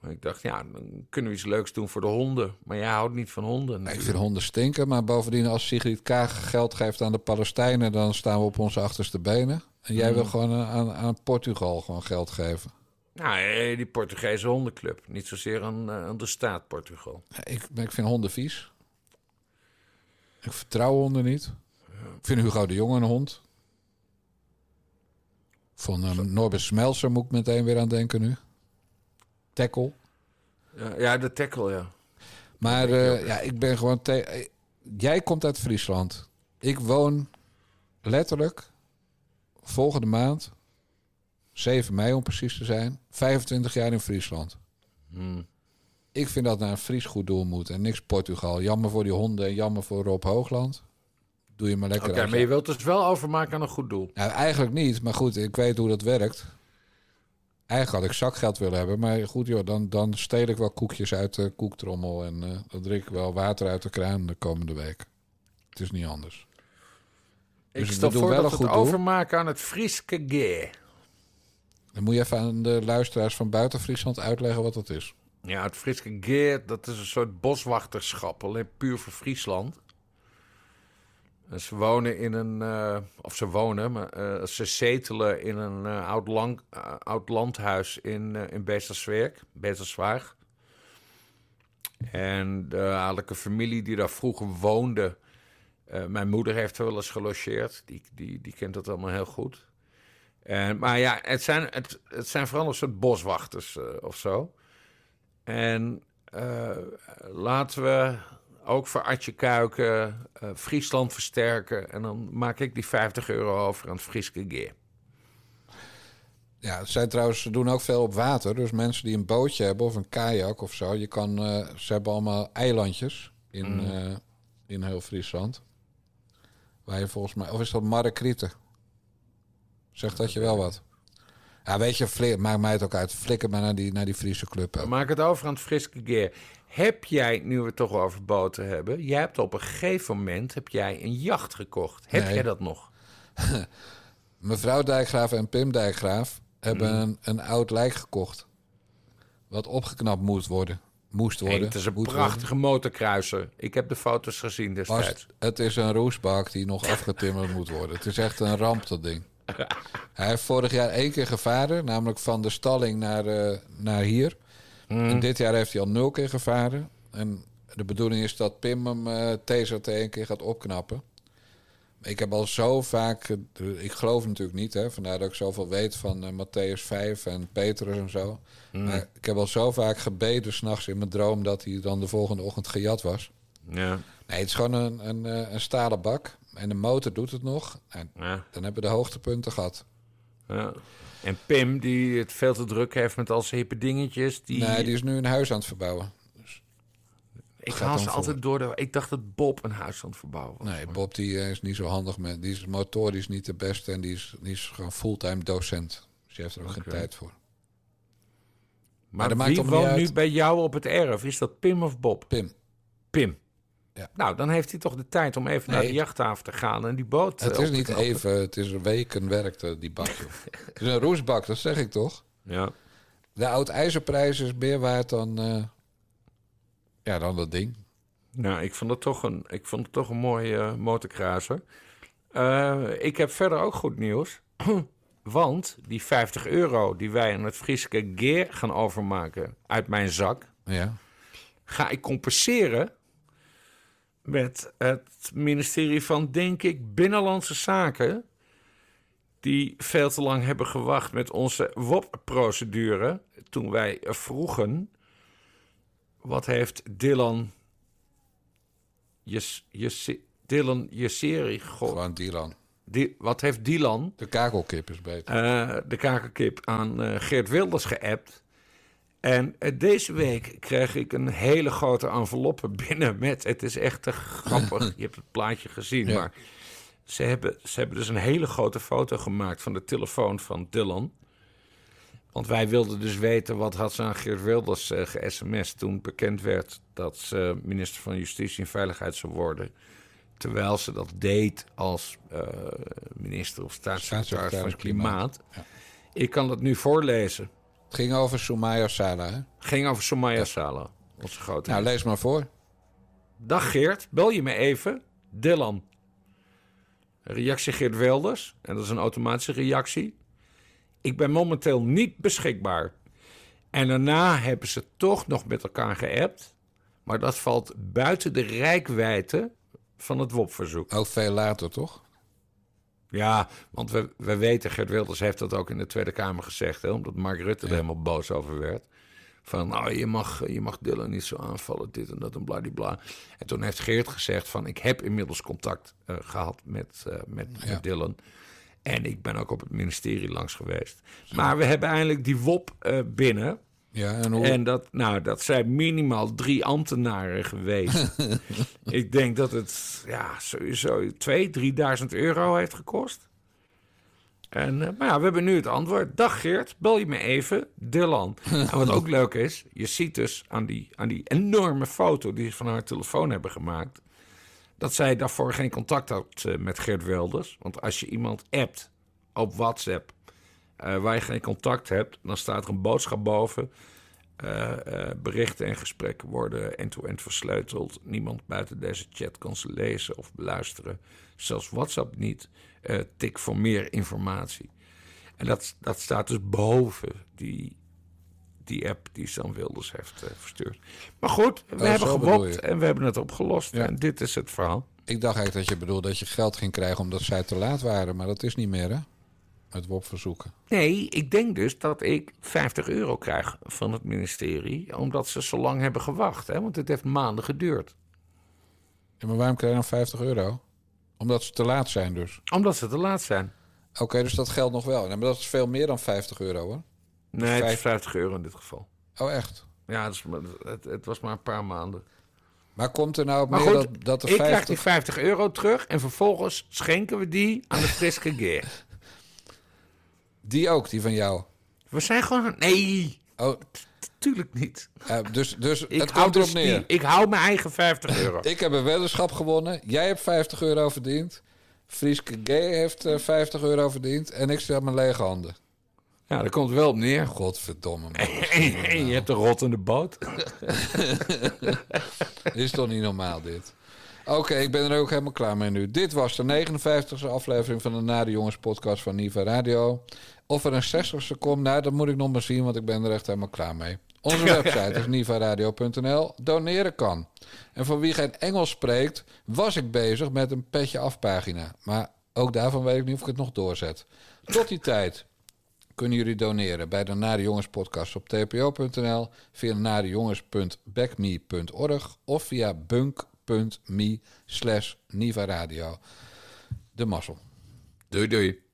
En ik dacht, ja, dan kunnen we iets leuks doen voor de honden. Maar jij houdt niet van honden. Ik vind honden stinken, maar bovendien als Sigrid Kaag geld geeft aan de Palestijnen... dan staan we op onze achterste benen. En jij Mm. wil gewoon aan, aan Portugal gewoon geld geven. Nou, eh, die Portugese hondenclub. Niet zozeer aan, aan de staat Portugal. Ik, ik vind honden vies. Ik vertrouw honden niet. Ik vind Hugo de Jonge een hond. Van um, Norbert Smelser moet ik meteen weer aan denken nu. Tackle. Ja, ja de tackle, ja. Maar eh, ja, ik ben gewoon... te- eh, Jij komt uit Friesland. Ik woon letterlijk volgende maand, 7 mei om precies te zijn, 25 jaar in Friesland. Hmm. Ik vind dat naar een Fries goed doel moet en niks Portugal. Jammer voor die honden en jammer voor Rob Hoogland. Doe je maar lekker Oké, maar je wilt dus wel overmaken aan een goed doel. Nou, eigenlijk niet, maar goed, ik weet hoe dat werkt. Eigenlijk had ik zakgeld willen hebben, maar goed joh, dan, dan steel ik wel koekjes uit de koektrommel en eh, dan drink ik wel water uit de kraan de komende week. Het is niet anders. Ik Dus stel voor wel dat het doel. overmaken aan het Frieske Geer. Dan moet je even aan de luisteraars van buiten Friesland uitleggen wat dat is. Ja, het Frieske Geer, dat is een soort boswachterschap, alleen puur voor Friesland. En ze wonen in een, eh, of ze wonen, maar eh, ze zetelen in een eh, oud, lang, eh, oud landhuis in, eh in Beesterswerk. En de adellijke familie die daar vroeger woonde, eh, mijn moeder heeft er wel eens gelogeerd, die, die, die kent dat allemaal heel goed. En, maar ja, het zijn, het, het zijn vooral een soort boswachters eh, of zo. En eh, laten we ook voor Atje Kuiken eh, Friesland versterken. En dan maak ik die 50 euro over aan het Frieske Geer. Ja, zij trouwens ze doen ook veel op water. Dus mensen die een bootje hebben of een kajak of zo. Je kan, eh, ze hebben allemaal eilandjes in, Mm. eh, in heel Friesland. Waar je volgens mij... Of is dat Markrieten? Zegt dat je wel wat? Ja, weet je, maakt mij het ook uit. Flikker maar naar die, naar die Friese club. hè. Maak het over aan het Friske Geer. Heb jij, nu we het toch over boten hebben... jij hebt op een gegeven moment heb jij een jacht gekocht. Heb Nee. jij dat nog? <laughs> Mevrouw Dijkgraaf en Pim Dijkgraaf hebben Mm. een, een oud lijk gekocht. Wat opgeknapt moet worden. Moest worden. het is een worden. prachtige motorkruiser. Ik heb de foto's gezien Was, destijds. het is een roesbak die nog <laughs> afgetimmerd moet worden. Het is echt een ramp, dat ding. <laughs> Hij heeft vorig jaar één keer gevaren, namelijk van de stalling naar, eh, naar hier. En dit jaar heeft hij al nul keer gevaren. En de bedoeling is dat Pim hem eh TZT één keer gaat opknappen. Ik heb al zo vaak, eh, ik geloof natuurlijk niet, hè, vandaar dat ik zoveel weet van eh, Matthäus 5 en Petrus en zo. Hmm. Maar ik heb al zo vaak gebeden s'nachts in mijn droom dat hij dan de volgende ochtend gejat was. Ja. Nee, het is gewoon een, een, een stalen bak. En de motor doet het nog. En Ja. dan hebben we de hoogtepunten gehad. Ja. En Pim, die het veel te druk heeft met al zijn hippe dingetjes... Die... Nee, die is nu een huis aan het verbouwen. Ik gaat haal ze altijd door de... Ik dacht dat Bob een huis aan het verbouwen was. Nee, Bob die eh, is niet zo handig met. Die is motorisch niet de beste en die is, die is gewoon fulltime docent. Dus die heeft er ook geen tijd voor. Maar, dat maakt wie toch woont nu bij jou op het erf? Is dat Pim of Bob? Pim. Pim. Ja. Nou, dan heeft hij toch de tijd om even naar de jachthaven te gaan en die boot Het eh, is op te niet even, het is een weken werkte die bak. <laughs> het is een roestbak, dat zeg ik toch? Ja. De oud ijzerprijs is meer waard dan, eh, ja, dan dat ding. Nou, ik vond het toch een, ik vond het toch een mooie eh, motorkrazer. Eh, ik heb verder ook goed nieuws. <clears throat> Want die 50 euro die wij aan het Frieske Geer gaan overmaken uit mijn zak... Ja. ga ik compenseren met het ministerie van, denk ik, Binnenlandse Zaken... die veel te lang hebben gewacht met onze WOP-procedure... toen wij vroegen... wat heeft Dylan... Jes, Jes, Dylan Jesseri... Gewoon Dylan. Die, wat heeft Dylan... De kakelkip is beter. eh, de kakelkip aan eh, Geert Wilders geappt. En eh, deze week kreeg ik een hele grote enveloppe <laughs> binnen met... Het is echt te grappig. <laughs> Je hebt het plaatje gezien, Ja. maar... Ze hebben, ze hebben dus een hele grote foto gemaakt van de telefoon van Dylan. Want wij wilden dus weten wat had ze aan Geert Wilders eh ge-sms toen bekend werd dat ze minister van Justitie en Veiligheid zou worden. Terwijl ze dat deed als eh, minister of staatssecretaris van Klimaat. Ik kan het nu voorlezen. Het ging over Soumaya Sala, hè? Ging over Somaya Sala, onze grote. Nou, lees maar voor. Dag Geert, bel je me even? Dylan. Reactie Geert Wilders. En dat is een automatische reactie. Ik ben momenteel niet beschikbaar. En daarna hebben ze toch nog met elkaar geappt. Maar dat valt buiten de rijkwijde van het WOP-verzoek. Ook veel later, toch? Ja, want we, we weten, Geert Wilders heeft dat ook in de Tweede Kamer gezegd... Hè, omdat Mark Rutte er helemaal boos over werd. Van, nou, je mag, je mag Dylan niet zo aanvallen, dit en dat en bladibla. En toen heeft Geert gezegd van, ik heb inmiddels contact eh, gehad met, eh, met, Ja. met Dylan. En ik ben ook op het ministerie langs geweest. Maar we hebben eindelijk die WOP eh, binnen... Ja, en hoe... En dat, nou, dat zijn minimaal drie ambtenaren geweest. <laughs> ik denk dat het ja, sowieso 2.000, 3.000 euro heeft gekost. En, eh, maar ja, we hebben nu het antwoord. Dag Geert, bel je me even, Dylan. en wat ook leuk is, je ziet dus aan die, aan die enorme foto die ze van haar telefoon hebben gemaakt... dat zij daarvoor geen contact had eh, met Geert Wilders. Want als je iemand appt op WhatsApp eh, waar je geen contact hebt, dan staat er een boodschap boven. Eh, eh, berichten en gesprekken worden end-to-end versleuteld. Niemand buiten deze chat kan ze lezen of beluisteren. Zelfs WhatsApp niet. Tik voor meer informatie. En dat, dat staat dus boven die, die app die Sam Wilders heeft verstuurd. Maar goed, we Oh, hebben gewopt en we hebben het opgelost. Ja. En dit is het verhaal. Ik dacht eigenlijk dat je bedoelde dat je geld ging krijgen omdat zij te laat waren. Maar dat is niet meer, hè? Het WOP-verzoeken. Nee, ik denk dus dat ik 50 euro krijg van het ministerie. Omdat ze zo lang hebben gewacht. Hè? Want het heeft maanden geduurd. Ja, maar waarom krijg je dan 50 euro? Omdat ze te laat zijn dus. Omdat ze te laat zijn. Oké, dus dat geldt nog wel. Maar dat is veel meer dan 50 euro, hoor. Nee, het is Vijf- 50 euro in dit geval. Oh, echt? Ja, het, is het, het was maar een paar maanden. Maar komt er nou op Maar goed, dat, dat de ik krijg 50... die 50 euro terug. En vervolgens schenken we die aan de Friske Geer. Die ook, die van jou? We zijn gewoon... Nee, Oh, tuurlijk niet. dus dus Ik het komt erop dus neer. die, ik hou mijn eigen 50 <laughs> euro. Ik heb een weddenschap gewonnen. Jij hebt 50 euro verdiend. Frieske Gay heeft eh, 50 euro verdiend. En ik zit met mijn lege handen. Ja, dat komt wel op neer. Godverdomme. <laughs> man. En je hebt een rottende boot. <laughs> Is toch niet normaal, dit? Oké, ik ben er ook helemaal klaar mee nu. Dit was de 59e aflevering van de Nare Jongens podcast van Niva Radio. Of er een 60ste komt, nou, dat moet ik nog maar zien, want ik ben er echt helemaal klaar mee. Onze <laughs> website is nivaradio.nl. Doneren kan. En voor wie geen Engels spreekt, was ik bezig met een petje afpagina. Maar ook daarvan weet ik niet of ik het nog doorzet. Tot die tijd kunnen jullie doneren bij de Nare Jongens podcast op tpo.nl, via narejongens.backme.org of via bunk.me slash Niva Radio. De mazzel. Doei doei.